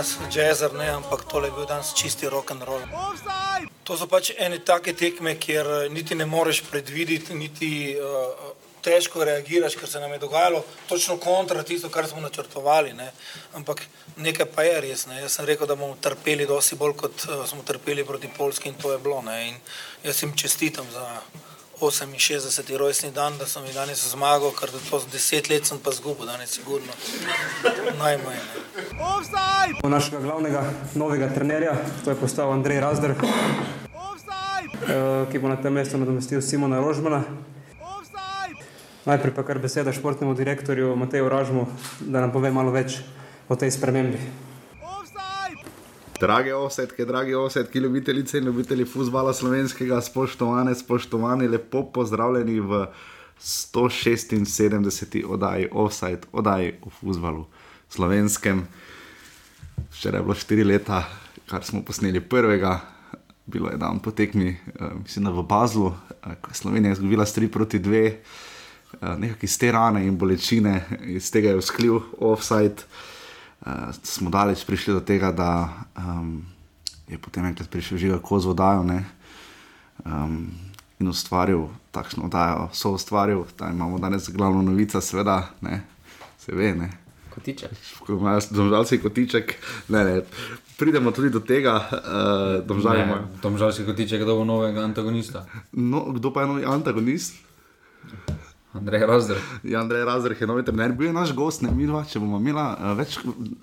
Veste, da sem jaz jazzer, ne, ampak tole je bil danes čisti rock and roll. To so pač ene take tekme, kjer eh, niti ne moreš predvideti, niti uh, težko reagiraš, ker se nam je dogajalo točno kontra tisto, kar smo načrtovali. Ne. Ampak nekaj pa je res. Ne. Jaz sem rekel, da bomo trpeli dosti bolj, kot uh, smo trpeli proti Polski in to je bilo. Ne. In jaz jim čestitam za 68. rojstni dan, da sem jih danes zmagal, ker to z deset let sem pa zgubil, danes sigurno najmanj. Po našega glavnega novega trenerja, to je postal Andrej Razdr, eh, ki bo na tem mestu nadomestil Simona Rožmana. Najprej pa kar beseda športnemu direktorju Mateju Ražmu, da nam pove malo več o tej spremembi. Drage osetke, dragi osetki, ljubitelice in ljubitelji futbola slovenskega, spoštovane, spoštovani, lepo pozdravljeni v 176. oddaji Offside, oddaji o futbalu slovenskem. Včeraj je bilo 4 leta, kar smo posneli prvega, bilo je dan po tekmi, uh, mislim, da v Bazlu, uh, ko je Slovenija izgubila 3 proti 2, uh, nekaj iz te rane in bolečine, iz tega je vzklil offside uh, smo daleč prišli do tega, da um, je potem enkrat prišel žiga koz vodajo ne, um, in ustvaril takšno oddajo, so ustvaril, da imamo danes glavno novico, seveda, ne, se ve. Ne. Kotiček. Ko imajo domžalci kotiček, ne, ne. Pridemo tudi do tega, uh, domžalci imajo. Domžalci kotiček, kdo bo novega antagonista. No, kdo pa je novi antagonist? Andrej Razdr. Ja, Andrej Razdr je novi trener, bil je naš gost, ne mi dva, če bomo imeli uh, več,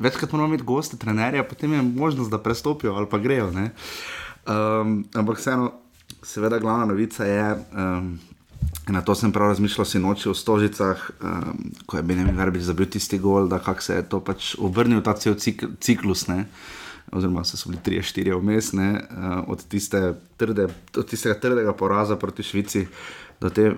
večkrat moramo imeti goste, trenerja, potem je možnost, da prestopijo ali pa grejo. Um, ampak vseeno, seveda, glavna novica je, um, na to sem prav razmišljal si noči v Stožicah, um, ko je Benjamin Verbič zabil tisti gol, da kako se je to pač obrnil, ta cel cik, ciklus. Ne? Oziroma, so bili tri, štiri vmes, uh, od, tiste trde, od tistega trdega poraza proti Švici do te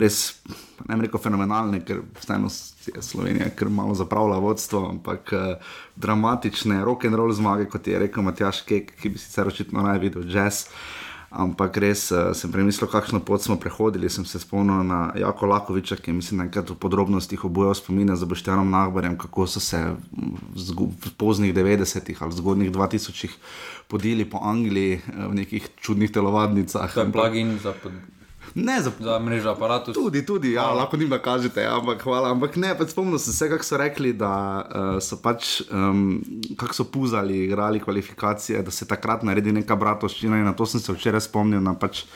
res, ne reko, fenomenalne, ker vseeno je Slovenija kar malo zapravila vodstvo, ampak uh, dramatične rock and roll zmage, kot je rekel Matjaš Kek, ki bi sicer očitno naj videl jazz. Ampak res uh, sem premislil, kakšno pot smo prehodili. Sem se spomnil na Jako Lakoviča, ki je mislim, da v podrobnostih obujal spomine za Boštjanom Nagbarjem, kako so se v, poznih 90-ih ali zgodnih 2000-ih podili po Angliji uh, v nekih čudnih telovadnicah. To je plagin za pod... Ne, za, za mrežo aparatov. Tudi, tudi, ja, lahko jim kažete, ja, ampak hvala. Ampak ne, pač spomnim se vse, kako so rekli, da uh, so pač, um, kako so puzali, igrali kvalifikacije, da se takrat naredi neka bratovščina in na to sem se včeraj spomnil. Na pač,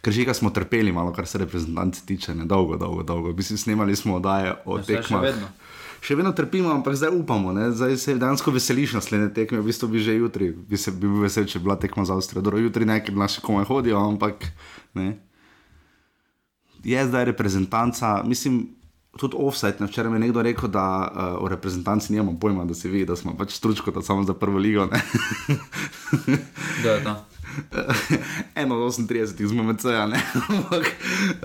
Ker že smo trpeli, malo kar se reprezentanci tiče, ne dolgo, dolgo, dolgo. Mislim, snemali smo oddaje o ja, tekmah. Še vedno. Še vedno trpimo, ampak zdaj upamo, ne? zdaj se dejansko veseliš naslednje tekme, v bistvu bi že jutri, bi se bi bil vesel, če bi bila tekma za Avstrijo. Dobro, jutri nekaj naši komaj hodijo, ampak ne je zdaj reprezentanca, mislim, tudi offset. Včeraj mi je nekdo rekel, da uh, o reprezentanci nimamo pojma, da se vidi, da smo pač stručko, da samo za prvo ligo. da, da. Eno od 38 iz MMC, ne.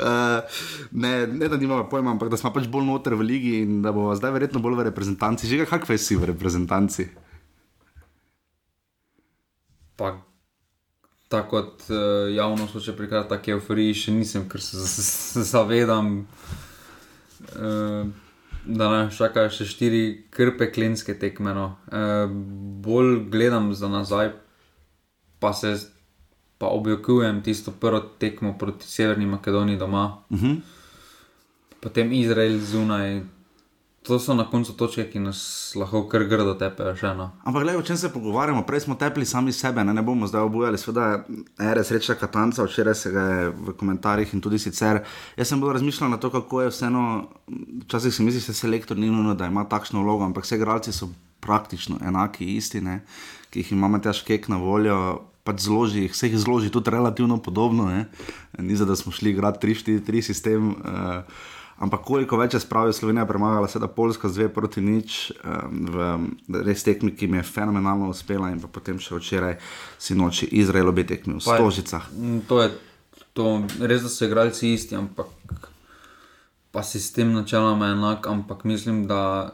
uh, ne, ne, da nimamo pojma, ampak da smo pač bolj noter v ligi in da bomo zdaj verjetno bolj v reprezentanci. Že kakve si v reprezentanci? Pa tako kot uh, javnost hoče prikazati, tako euforiji še nisem, ker se zavedam, uh, da nas čakajo še štiri krpe klinske tekme. No. Uh, bolj gledam za nazaj, pa se pa objokujem tisto prvo tekmo proti Severni Makedoniji doma. Uh mhm. -huh. Potem Izrael zunaj, To so na koncu točke, ki nas lahko kar grdo tepejo. Še, no. Ampak, gledaj, o čem se pogovarjamo? Prej smo tepli sami sebe, ne, ne bomo zdaj obujali. Sveda je res reča Katanca, včeraj se ga je v komentarjih in tudi sicer. Jaz sem bolj razmišljal na to, kako je vseeno. Včasih si misliš, da se selektor ni nujno, da ima takšno vlogo, ampak vse igralci so praktično enaki, isti, ne, ki jih imamo težke na voljo. Pač zloži, vse jih zloži tudi relativno podobno. Ne. Ni za da smo šli igrati 3-4-3 sistem. Uh, Ampak koliko več je spravil Slovenija, premagala se da Poljska z dve proti nič, um, v res tekmi, ki mi je fenomenalno uspela, in potem še včeraj si noči Izrael obe tekmi v Stožicah. To je to, res, da so igralci isti, ampak pa sistem načeloma enak, ampak mislim, da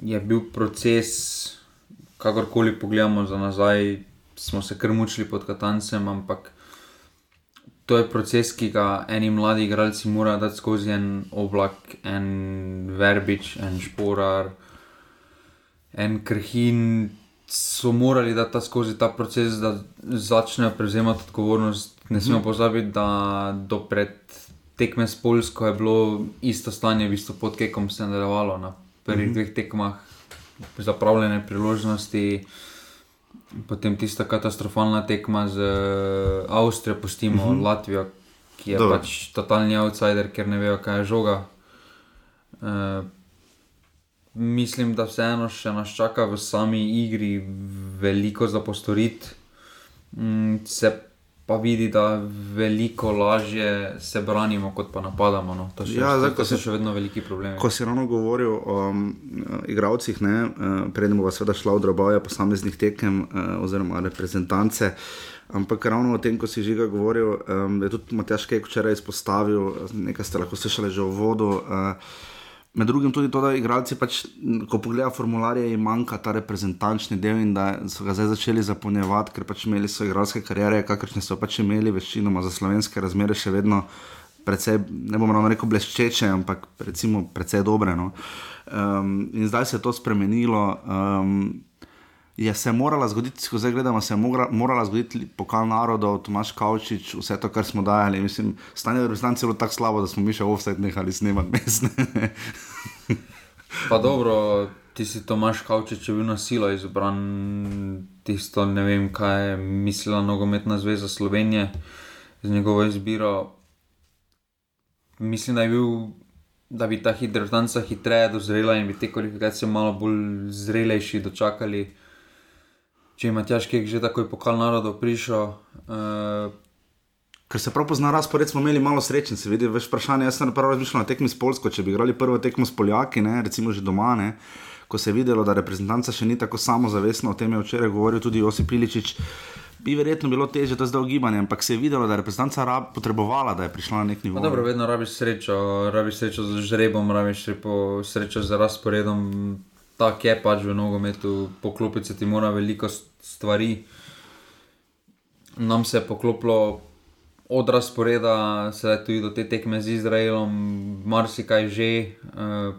je bil proces, kakorkoli pogledamo za nazaj, smo se kar mučili pod Katancem, ampak to je proces, ki ga eni mladi igralci morajo dati skozi en oblak, en verbič, en šporar. en krhin, so morali dati ta skozi ta proces, da začnejo prevzemati odgovornost. Ne smemo -hmm. pozabiti, da do pred tekme s Polsko je bilo isto stanje, v bistvu pod kekom se je nadaljevalo na prvih mm -hmm. dveh tekmah, zapravljene priložnosti. Potem tista katastrofalna tekma z Avstrijo, pustimo uh mhm. -huh. Latvijo, ki je Dobre. pač totalni outsider, ker ne vejo, kaj je žoga. Uh, mislim, da vseeno še nas čaka v sami igri veliko za postoriti. Mm, se pa vidi, da veliko lažje se branimo, kot pa napadamo. No. To, še, ja, zdaj, to so še vedno veliki problemi. Ko si ravno govoril o um, igravcih, uh, predtem bo seveda šla v droboje posameznih tekem uh, oziroma reprezentance. Ampak ravno o tem, ko si že govoril, um, je tudi Matjaš Kejk včeraj izpostavil, nekaj ste lahko slišali že v vodu. Uh, Med drugim tudi to, da igralci, pač, ko pogledajo formularje, jim manjka ta reprezentančni del in da so ga zdaj začeli zapolnjevati, ker pač imeli so igralske karijere, kakršne so pač imeli, večinoma za slovenske razmere, še vedno precej, ne bomo ravno rekel, bleščeče, ampak recimo precej dobre. No. Um, in zdaj se je to spremenilo. Um, je se morala zgoditi, ko zdaj gledamo, se je morala zgoditi pokal narodov, Tomaš Kavčič, vse to, kar smo dajali. Mislim, stanje je bilo tako slabo, da smo mi še offset nehali snemati mesne. pa dobro, ti si Tomaš Kavčič, bi bil na silo izbran, tisto ne vem, kaj je mislila nogometna zveza Slovenije z njegovo izbiro. Mislim, da je bil. Da bi ta hidrotanca hitreje dozrela in bi te kvalifikacije malo bolj zrelejši dočakali če ima težke, že takoj pokal narodov prišel. Uh, Ker se prav pozna razpored, smo imeli malo sreče, se vidi več vprašanj. Jaz sem prvo razmišljal na tekmi s Polsko, če bi igrali prvo tekmo s Poljaki, ne, recimo že doma, ne, ko se je videlo, da reprezentanca še ni tako samozavestna, o tem je včeraj govoril tudi Josip Piličič. Bi verjetno bilo teže to zdaj ugibanje, ampak se je videlo, da je reprezentanca potrebovala, da je prišla na nek nivo. Dobro, vedno rabiš srečo, rabiš srečo z žrebom, rabiš srečo z razporedom tako je pač v nogometu, poklopiti se ti mora veliko stvari. Nam se je poklopilo od razporeda, sedaj tudi do te tekme z Izraelom, marsikaj že. Uh,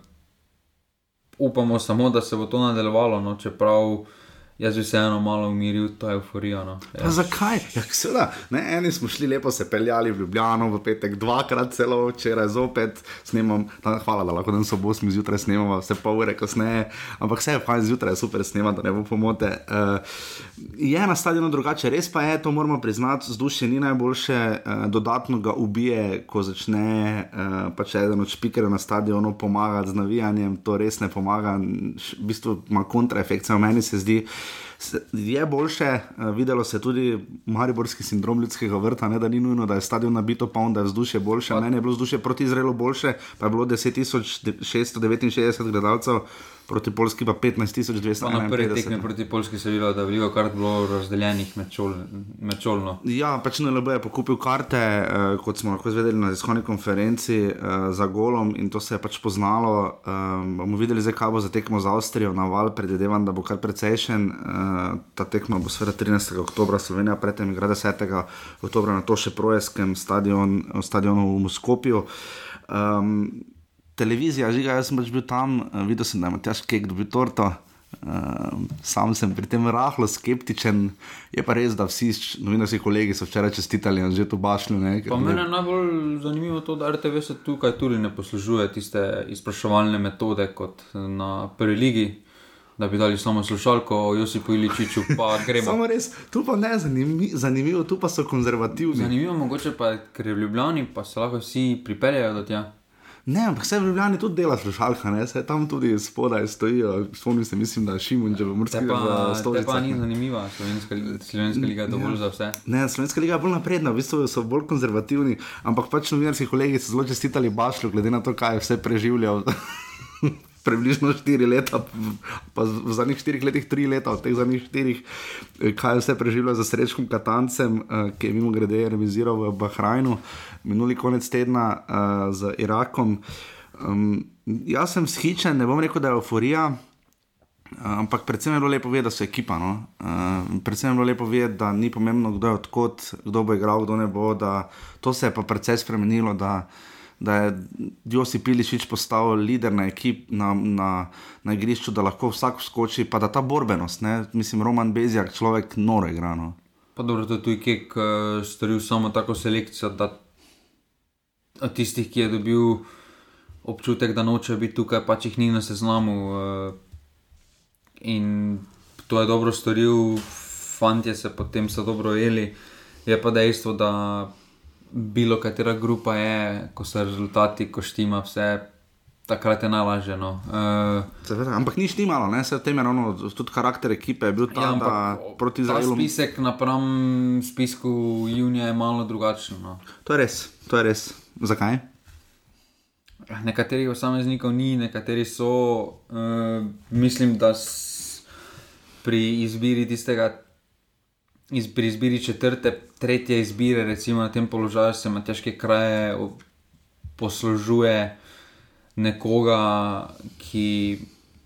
upamo samo, da se bo to nadaljevalo, no, čeprav jaz bi se eno malo umiril, to je euforija. No. Ja. Zakaj? Ja, seveda, ne, eni smo šli lepo se peljali v Ljubljano v petek, dvakrat celo, včeraj zopet snemam. Ta, hvala, da lahko dan so bosmi zjutraj snemamo, vse pol ure kasneje, ampak vse je fajn zjutraj, super snemati, da ne bo pomote. Uh, je na stadionu drugače, res pa je, to moramo priznati, vzdušje ni najboljše, uh, dodatno ga ubije, ko začne uh, pač eden od špikerjev na stadionu pomagati z navijanjem, to res ne pomaga, v bistvu ima kontraefekt, v meni se zdi je boljše, eh, videlo se tudi mariborski sindrom ljudskega vrta, ne, da ni nujno, da je stadion nabito, pa onda je vzdušje boljše. Meni je bilo vzdušje proti Izraelu boljše, pa je bilo 10.669 gledalcev proti Polski pa 15.200. Na prvi tekmi proti Polski se je videlo, da je veliko kart bilo razdeljenih med čolno. Ja, pač NLB je pokupil karte, eh, kot smo lahko izvedeli na tiskovni konferenci eh, za golom in to se je pač poznalo. Eh, bomo videli, zdaj, kaj bo za tekmo z Avstrijo na val, predvidevam, da bo kar precejšen. Eh, ta tekma bo seveda 13. oktober, Slovenija predtem igra 10. oktober na to še projeskem stadion, stadionu v Moskopju. Um, televizija, žiga, jaz sem pač bil tam, uh, videl sem, da ima težko kek dobi torto. Uh, sam sem pri tem rahlo skeptičen, je pa res, da vsi novinarski kolegi so včeraj čestitali in že to bašli. Mene je najbolj zanimivo to, da RTV se tukaj tudi ne poslužuje tiste izpraševalne metode kot na prvi ligi. Da bi dali samo slušalko, Josipu Iličiču, pa gremo. samo res, tu pa ne zanimivo, zanimivo, tu pa so konzervativni. Zanimivo, mogoče pa, ker je v Ljubljani, pa se lahko vsi pripeljejo do tja. Ne, ampak vse v Ljubljani tudi dela slušalka, ne? se tam tudi spodaj stojijo. Spomnim se, mislim, da Šimun že v Murski stolici. To pa ni zanimiva, slovenska, slovenska liga je dovolj ja. za vse. Ne, slovenska liga je bolj napredna, v bistvu so bolj konzervativni, ampak pač novinarski kolegi so zelo čestitali Bašlju, glede na to, kaj je vse preživljal. Približno 4 leta, pa v zadnjih 4 letih 3 leta, od teh zadnjih 4, eh, kaj vse preživljal za srečkim Katancem, eh, ki je mimo grede reviziral v Bahrajnu minuli konec tedna uh, z Irakom. Um, jaz sem shičen, ne bom rekel, da je euforija, ampak predvsem je bilo lepo vedeti, da so ekipa. No? Uh, predvsem je bilo lepo vedeti, da ni pomembno, kdo je odkot, kdo bo igral, kdo ne bo. To se je pa precej spremenilo. Da, da je Josip Piličič postal voditelj na, ekip, na, na, na igrišču, da lahko vsak skoči, pa da ta borbenost, ne? mislim, Roman Bezjak, človek noro igrano. Pa dobro, to je tudi kek uh, storil samo tako selekcijo, da od tistih, ki je dobil občutek, da noče biti tukaj, pač jih ni na seznamu. Uh, in to je dobro storil, fanti se potem so dobro jeli. Je pa dejstvo, da bilo katera grupa je, ko so rezultati, ko štima vse. Takrat je najlažje. No. Uh, ampak ni štimalo, vse v tem je ravno, tudi karakter ekipe je bil tam, ja, da proti Izraelu. Spisek napram spisku junija je malo drugačen. No. To je res, to je res. Zakaj? Nekaterih posameznikov ni, nekateri so. Uh, mislim, da pri izbiri tistega iz, pri izbiri četrte, tretje izbire, recimo na tem položaju, se ima težke kraje, poslužuje nekoga, ki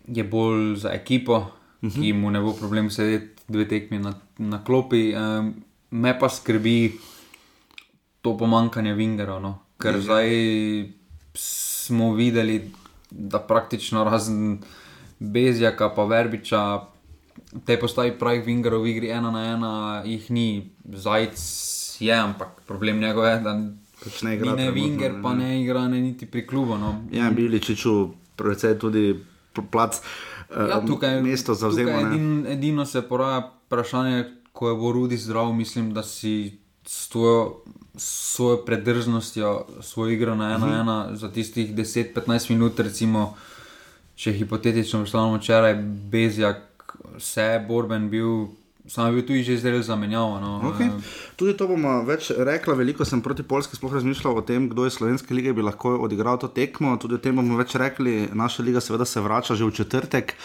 je bolj za ekipo, uh -huh. ki mu ne bo problem sedeti dve tekmi na, na klopi. Um, me pa skrbi to pomankanje Vingerov, no? ker uh -huh. zdaj smo videli, da praktično razen Bezjaka, pa Verbiča te postavi pravih vingerov v igri ena na ena, jih ni, zajec je, ampak problem njegov je, da pač ne igra. Ne vinger, pa ne igra ne niti pri klubu. No. Ja, bili čiču, predvsej tudi plac. Ja, tukaj je mesto za vzemo. Edin, edino se poraja vprašanje, ko je bo Rudi zdrav, mislim, da si s tvojo, svojo predržnostjo, svojo igro na ena, uh -huh. ena za tistih 10-15 minut, recimo, če hipotetično poslovimo včeraj, Bezjak vse borben bil. Sam je bil tudi že zdaj zamenjal. No. Okay. Tudi to bomo več rekli. Veliko sem proti Polski sploh razmišljal o tem, kdo je slovenske lige bi lahko odigral to tekmo. Tudi o tem bomo več rekli. Naša liga seveda se vrača že v četrtek,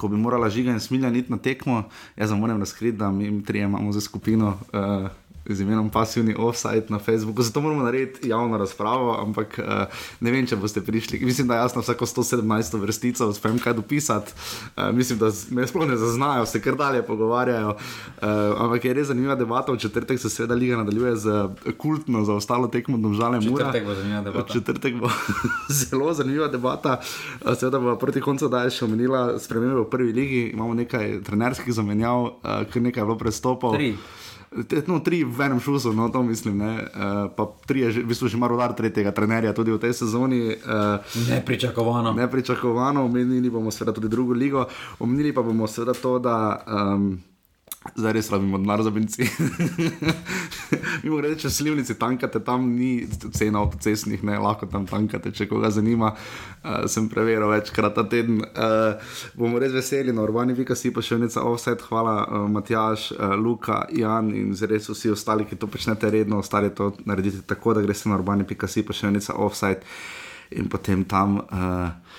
ko bi morala žiga in smilja niti na tekmo. Jaz moram razkriti, da mi trije imamo za skupino. Uh, z imenom Passivni Offside na Facebooku. Zato moramo narediti javno razpravo, ampak uh, ne vem, če boste prišli. Mislim, da jasno vsako 117 vrstico uspem kaj dopisati. Uh, mislim, da me sploh ne zaznajo, se kar dalje pogovarjajo. Uh, ampak je res zanimiva debata. V četrtek se seveda liga nadaljuje z kultno za ostalo tekmo domžale Mura. Četrtek bo zanimiva debata. Četrtek bo zelo zanimiva debata. Uh, seveda bo proti koncu daj še omenila spremembe v prvi ligi. Imamo nekaj trenerskih zamenjav, uh, kar nekaj je bilo prestopov. Tri. No, tri v enem šusu, no, to mislim. Uh, pa tri je že, v bistvu že malo rodar tretjega trenerja tudi v tej sezoni. Uh, nepričakovano. Nepričakovano, omenili bomo seveda tudi drugo ligo, omenili pa bomo seveda to, da. Um, Zdaj res rabimo denar za benzin. Mi gremo reči, slivnici tankate, tam ni cena avtocestnih, ne lahko tam tankate, če koga zanima. Uh, sem preveril večkrat ta teden. Uh, bomo res veseli na urbani vika, si pa še nekaj offset. Hvala, uh, Matjaš, uh, Luka, Jan in res vsi ostali, ki to počnete redno, ostali to naredite tako, da greste na urbani vika, si pa še nekaj offset in potem tam. Uh, Eh,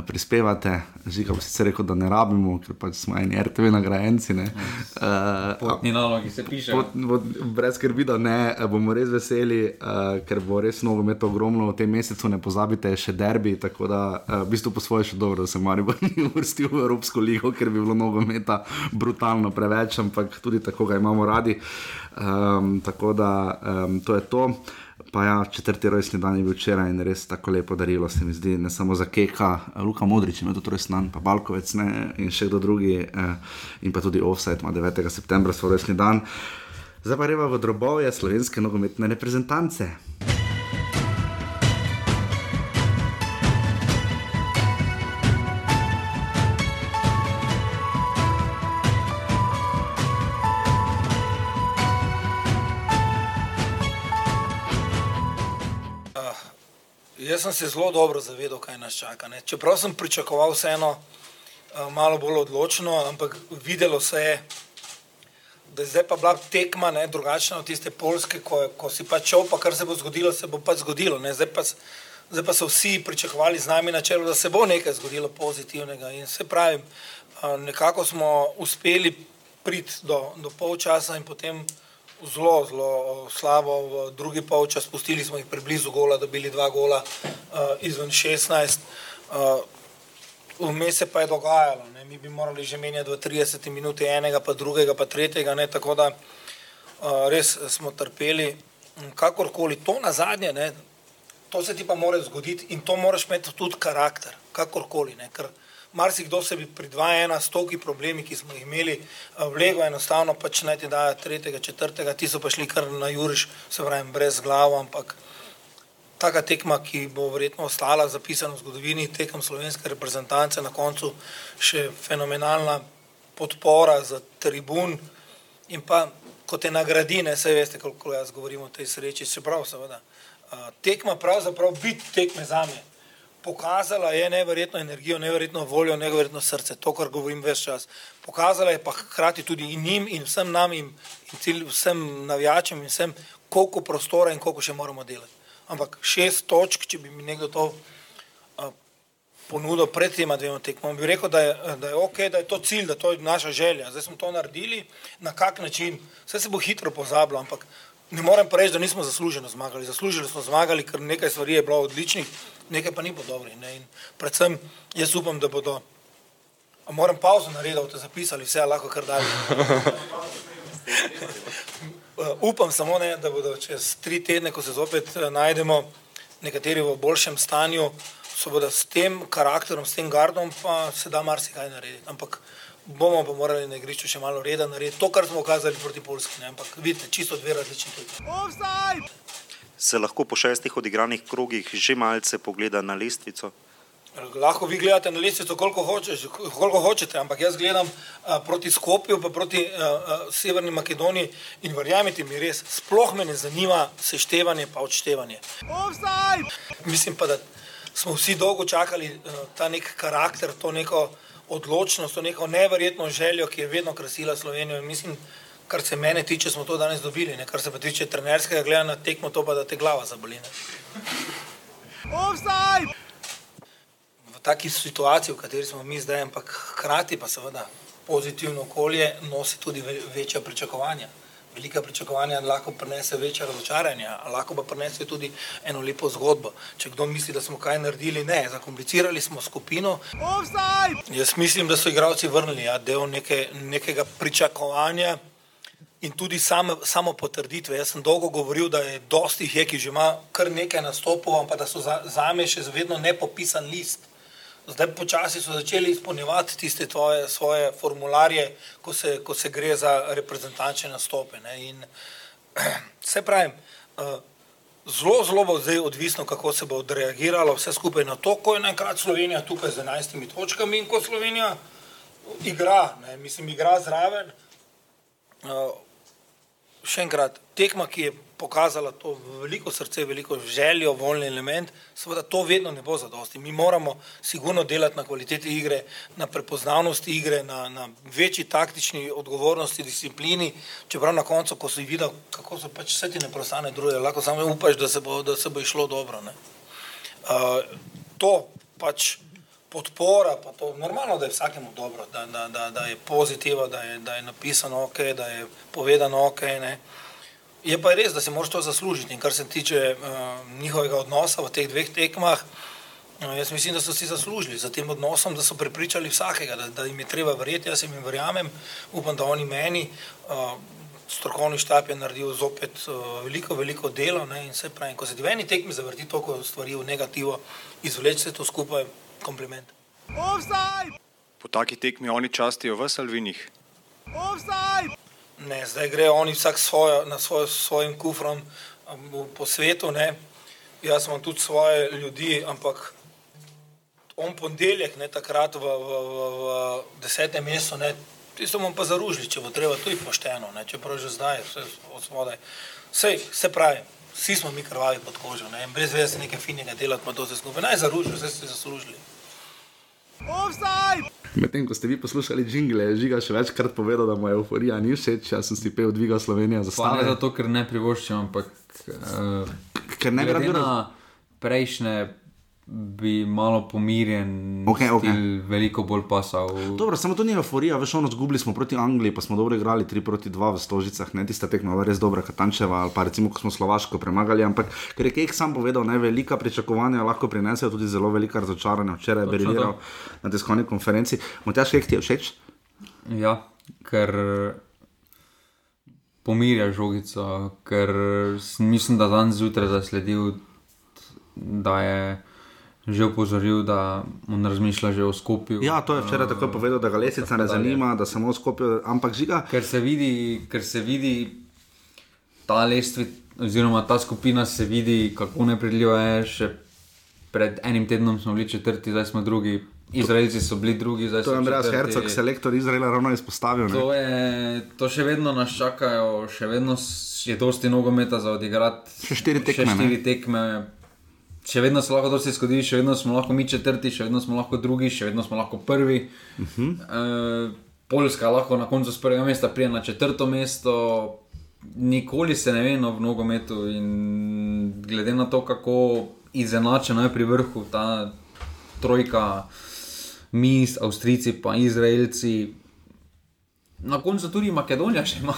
prispevate, žiga, sicer rekel, da ne rabimo, ker pač smo eni RTV nagrajenci. Uh, Ni nalogi, se piše. Pot, pot, brez skrbi, da ne, eh, bomo res veseli, uh, ker bo res novo meto ogromno v tem mesecu, ne pozabite še derbi, tako da uh, v bistvu po svoje še dobro, da se Marijo ni uvrstil v Evropsko ligo, ker bi bilo novo meta brutalno preveč, ampak tudi tako ga imamo radi. Um, tako da um, to je to. Pa ja, četrti rojstni dan je bil včeraj in res tako lepo darilo se mi zdi, ne samo za Keka, Luka Modrič ima tudi rojstni dan, pa Balkovec ne, in še kdo drugi, eh, in pa tudi Offset ima 9. septembra svoj rojstni dan. Zdaj pa reva v drobove slovenske nogometne reprezentance. Jaz sem se zelo dobro zavedal, kaj nas čaka. Ne. Čeprav sem pričakoval vseeno uh, malo bolj odločno, ampak videlo se je, da je zdaj pa bila tekma ne, drugačna od tiste polske, ko, ko si pač šel, pa kar se bo zgodilo, se bo pač zgodilo. Zdaj pa, zdaj pa so vsi pričakovali z nami na čelu, da se bo nekaj zgodilo pozitivnega. In se pravi, uh, nekako smo uspeli priti do, do polčasa in potem zelo, zelo slabo v drugi polčas, spustili smo jih preblizu gola, dobili dva gola uh, izven 16. Uh, Vmes se pa je dogajalo, ne? mi bi morali že menjati v 30 minuti enega, pa drugega, pa tretjega, ne? tako da uh, res smo trpeli. Kakorkoli to na zadnje, ne? To se ti pa mora zgoditi in to moraš imeti tudi karakter, kakorkoli. Ne? Ker marsikdo se bi pri 2-1 s toki problemi, ki smo jih imeli, eh, vlego enostavno pač naj ti dajo tretjega, četrtega, ti so pa šli kar na juriš, se pravi, brez glava, ampak taka tekma, ki bo verjetno ostala zapisana v zgodovini tekem slovenske reprezentance, na koncu še fenomenalna podpora za tribun in pa kot te nagradine, vse veste, koliko jaz govorim o tej sreči, se pravi, seveda. Tekma pravzaprav biti tekme za me pokazala je neverjetno energijo, neverjetno voljo, neverjetno srce, to, kar govorim več čas. Pokazala je pa hkrati tudi in njim in vsem nam in, in cilj, vsem navijačem in vsem, koliko prostora in koliko še moramo delati. Ampak šest točk, če bi mi nekdo to uh, ponudil pred tema dvema tekmama, bi rekel, da je, da je ok, da je to cilj, da to je naša želja. Zdaj smo to naredili, na kak način, vse se bo hitro pozabilo, ampak Ne morem pa reči, da nismo zasluženo zmagali. Zaslužili smo zmagali, ker nekaj stvari je bilo odličnih, nekaj pa ni bilo dobrih. Predvsem jaz upam, da bodo. A moram pauzo narediti, da boste zapisali vse, lahko kar dalje. upam samo, ne, da bodo čez tri tedne, ko se zopet eh, najdemo, nekateri v boljšem stanju, so bodo s tem karakterom, s tem gardom, pa se da marsikaj narediti. Ampak bomo pa morali na igrišču še malo reda narediti, to, kar smo pokazali proti Polski. Ne? Ampak vidite, čisto dve različni tekmi. Se lahko po šestih odigranih krogih že malce pogleda na lestvico? Lahko vi gledate na lestvico, koliko, hočeš, koliko hočete, ampak jaz gledam a, proti Skopju, pa proti a, a, Severni Makedoniji in verjamete mi res, sploh me ne zanima seštevanje pa odštevanje. Obstaj! Mislim pa, da smo vsi dolgo čakali a, ta nek karakter, to neko odločnost, to neko neverjetno željo, ki je vedno krasila Slovenijo. In mislim, kar se mene tiče, smo to danes dobili, ne? kar se pa tiče trenerskega gledanja na tekmo, to pa da te glava zaboli. V taki situaciji, v kateri smo mi zdaj, ampak hkrati pa seveda pozitivno okolje nosi tudi večja pričakovanja velika pričakovanja lahko prinese večje razočaranje, lahko pa prinese tudi eno lepo zgodbo. Če kdo misli, da smo kaj naredili, ne, zakomplicirali smo skupino. Obstaj! Jaz mislim, da so igravci vrnili ja, del neke, nekega pričakovanja in tudi same, samo potrditve. Jaz sem dolgo govoril, da je dosti jih, ki že ima kar nekaj nastopov, ampak da so za, za me še vedno nepopisan list. Zdaj počasi so začeli izpolnjevati tiste tvoje, svoje formularje, ko se, ko se gre za reprezentančne nastope. Ne. In vse pravim, eh, zelo, zelo bo zdaj odvisno, kako se bo odreagiralo vse skupaj na to, ko je najkrat Slovenija tukaj z 11 točkami in ko Slovenija igra, ne. mislim, igra zraven. Eh, še enkrat, tekma, ki je pokazala to veliko srce, veliko željo, voljni element, seveda to vedno ne bo zadosti. Mi moramo sigurno delati na kvaliteti igre, na prepoznavnosti igre, na, na večji taktični odgovornosti, disciplini, čeprav na koncu, ko si videl, kako so pač vse ti ne prostane druge, lahko samo upaš, da se bo, da se bo išlo dobro. Uh, to pač podpora, pa to normalno, da je vsakemu dobro, da, da, da, da je pozitivno, da, da je napisano ok, da je povedano ok. Ne. Je pa res, da se moraš to zaslužiti. In kar se tiče uh, njihovega odnosa v teh dveh tekmah, uh, jaz mislim, da so si zaslužili za tem odnosom, da so prepričali vsakega, da, da jim je treba verjeti. Jaz jim verjamem, upam, da oni meni. Uh, strokovni štab je naredil zopet uh, veliko, veliko delo. Ne, in se pravi, ko se ti v eni tekmi zavrti toliko stvari v negativo, izvleči se to skupaj, kompliment. Offside! Po taki tekmi oni častijo v Salvinih. Offside! Ne, zdaj grejo oni vsak svojo, na svoj, svojim kufrom po svetu. Ne. Jaz imam tudi svoje ljudi, ampak on ponedeljek, ne takrat v, v, v, v desetem mestu, ne, tisto bomo pa zaružili, če bo treba, to je pošteno, ne, čeprav že zdaj, vse od spodaj. Vse, vse pravi, vsi smo mi krvavi pod kožo, ne, brez veze nekaj finega delati, pa to se skupaj, naj zaružijo, vse ste zaslužili. Offside! Medtem ko ste vi poslušali jingle, je žiga še večkrat povedal, da mu je euforija ni všeč, jaz sem si pel dviga Slovenija za stanje. Ne zato, ker ne privoščam, ampak uh, ker ne gre na prejšnje bi malo pomirjen, okay, okay. veliko bolj pasal. Dobro, samo to ni euforija, veš, ono zgubili smo proti Angliji, pa smo dobro igrali 3 proti 2 v Stožicah, ne tista tekma, res dobra, Katančeva ali pa recimo, ko smo Slovaško premagali, ampak ker je Kek sam povedal, ne velika pričakovanja lahko prinesejo tudi zelo velika razočaranja. Včeraj je bil na tiskovni konferenci. Motež, kaj ti je všeč? Ja, ker pomirja žogico, ker mislim, da dan zjutraj zasledil da je že upozoril, da on razmišlja že o skupju. Ja, to je včeraj tako povedal, da ga lesica ne zanima, da samo skopijo, ampak žiga. Ker se vidi, ker se vidi ta lestvi, oziroma ta skupina se vidi, kako nepredljiva je. Še pred enim tednom smo bili četrti, zdaj smo drugi. Izraelci so bili drugi, zdaj To je so Andreas četrti. Hercog, selektor Izraela, ravno izpostavil. Ne? To, je, to še vedno nas čakajo, še vedno je dosti nogometa za odigrati. Še štiri tekme, Še štiri tekme. Še vedno se lahko dosti zgodi, še vedno smo lahko mi četrti, še vedno smo lahko drugi, še vedno smo lahko prvi. Uh -huh. e, Poljska lahko na koncu z prvega mesta prije na četrto mesto. Nikoli se ne ve no, v nogometu, in glede na to, kako izenačena je pri vrhu ta trojka, mi, Avstrijci, pa Izraelci, Na koncu tudi Makedonija še ima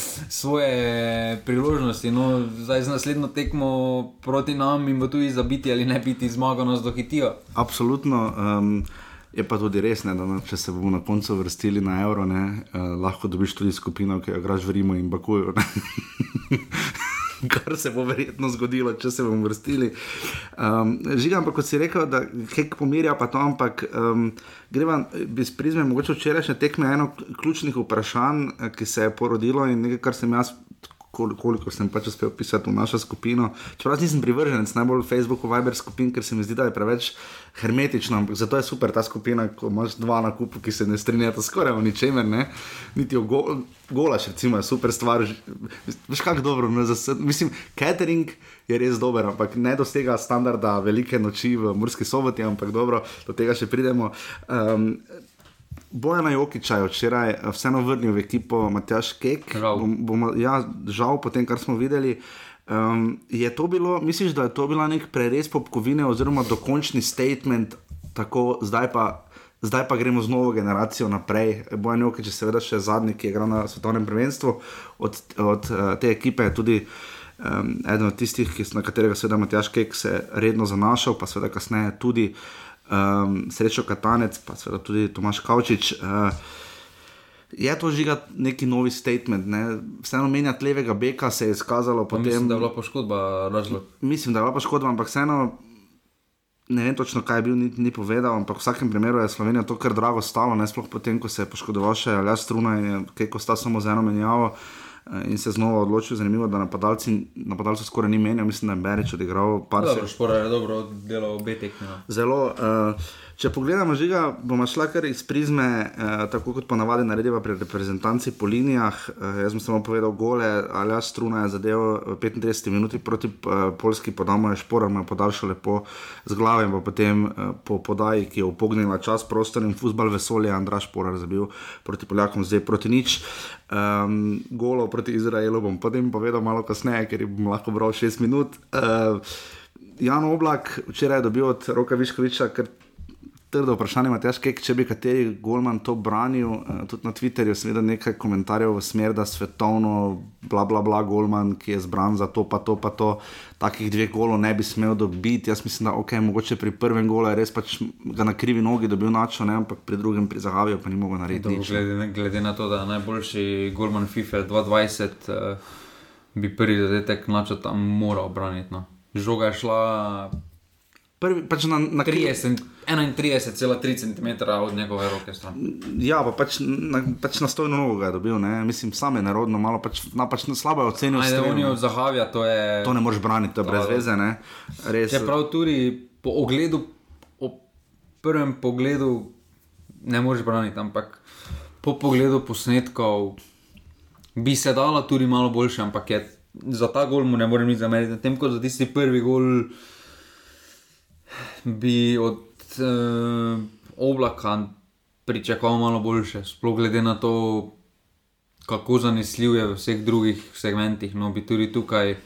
svoje priložnosti. No, zdaj z naslednjo tekmo proti nam in bo tudi zabiti ali ne biti zmaga nas dohitijo. Absolutno. Um, je pa tudi res, ne, da če se bomo na koncu vrstili na evro, ne, uh, lahko dobiš tudi skupino, ki jo igraš v Rimu in Bakuju. Kar se bo verjetno zgodilo, če se bomo vrstili. Um, Žiga, ampak kot si rekel, da hek pomirja, pa to, ampak um, greva s prizme mogoče včerajšnje tekme eno ključnih vprašanj, eh, ki se je porodilo in nekaj, kar sem jaz koliko sem pač uspel pisati v našo skupino. Čeprav nisem privrženec najbolj Facebooku, Viber skupin, ker se mi zdi, da je preveč hermetično, ampak zato je super ta skupina, ko imaš dva na kupu, ki se ne strinjata skoraj o ničemer, ne? niti o go golaš, recimo, super stvar. Veš, kako dobro, ne, zase, mislim, catering je res dober, ampak ne dosega standarda velike noči v Murski soboti, ampak dobro, do tega še pridemo. Um, Bojana Jokiča je včeraj eh, vseeno vrnil v ekipo Matjaš Kek. Bom, bomo, ja, žal, po tem, kar smo videli. Um, je to bilo, misliš, da je to bila nek prerez popkovine oziroma dokončni statement, tako zdaj pa. Zdaj pa gremo z novo generacijo naprej. Bojan Jokič je seveda še zadnji, ki je igral na svetovnem prvenstvu. Od, od uh, te ekipe je tudi um, eden od tistih, ki, na katerega seveda Matjaš Kek se redno zanašal, pa seveda kasneje tudi um, Srečo Katanec, pa seveda tudi Tomaš Kavčič. Uh, je to žiga neki novi statement, ne? vseeno menjati levega beka se je izkazalo Pa potem. Mislim, da je bila poškodba razlog. Mislim, da je bila poškodba, ampak vseeno. Ne vem točno, kaj je bil, ni, ni povedal, ampak v vsakem primeru je Slovenija to kar drago stalo, ne sploh potem, ko se je poškodoval še Aljaš Struna in je Keko sta samo z eno menjavo eh, in se znova odločil. Zanimivo, da napadalci, napadalcev skoraj ni menjal, mislim, da je Berič odigral par Dobro, špora je dobro delal obe tekmi. no. Zelo. Uh, če pogledamo, žiga, bomo šla kar iz prizme, uh, tako kot ponavadi narediva pri reprezentanci po linijah. Uh, jaz sem samo povedal gole, ali jaz struna je zadev v 35 minuti proti uh, Polski, podamo je špora, mu je podaljšal lepo z glave in potem uh, po podaji, ki je upognila čas, prostor in futbal vesolje, Andraš Porar zabil proti Poljakom, zdaj proti nič. Um, golo proti Izraelu bom potem povedal malo kasneje, ker bom lahko bral 6 minut. Uh, Jan Oblak včeraj je dobil od Roka Viškoviča kar trdo vprašanje, Matjaš, Kek, če bi kateri golman to branil. Uh, tudi na Twitterju sem videl nekaj komentarjev v smer, da svetovno, bla bla bla, golman, ki je zbran za to, pa to, pa to, takih dveh golov ne bi smel dobiti. Jaz mislim, da ok, mogoče pri prvem golu je res pač ga na krivi nogi dobil načo, ne, ampak pri drugem pri Zahaviju pa ni mogel narediti Dobro, glede, glede na to, da je najboljši golman FIFA 2020, uh, bi prvi zadetek načo tam moral braniti. No. Žoga je šla Prvi, pač na, na krivi. 30, 31,3 cm od njegove roke stran. Ja, pa pač na, pač na stojno nogo je dobil, ne? mislim, sam je narodno, malo pač, na, pač slabo je ocenil. Ajde, on je od Zahavja, to je. To ne moreš braniti, to je brez veze. Ne? Res, Čeprav tudi po ogledu, po prvem pogledu, ne moreš braniti, ampak po pogledu posnetkov bi se dala tudi malo boljše, ampak je, za ta gol mu ne morem nič zameriti. Tem, ko za tisti prvi gol bi od uh, oblaka pričakoval malo boljše, sploh glede na to, kako zanesljiv je v vseh drugih segmentih. No, bi tudi tukaj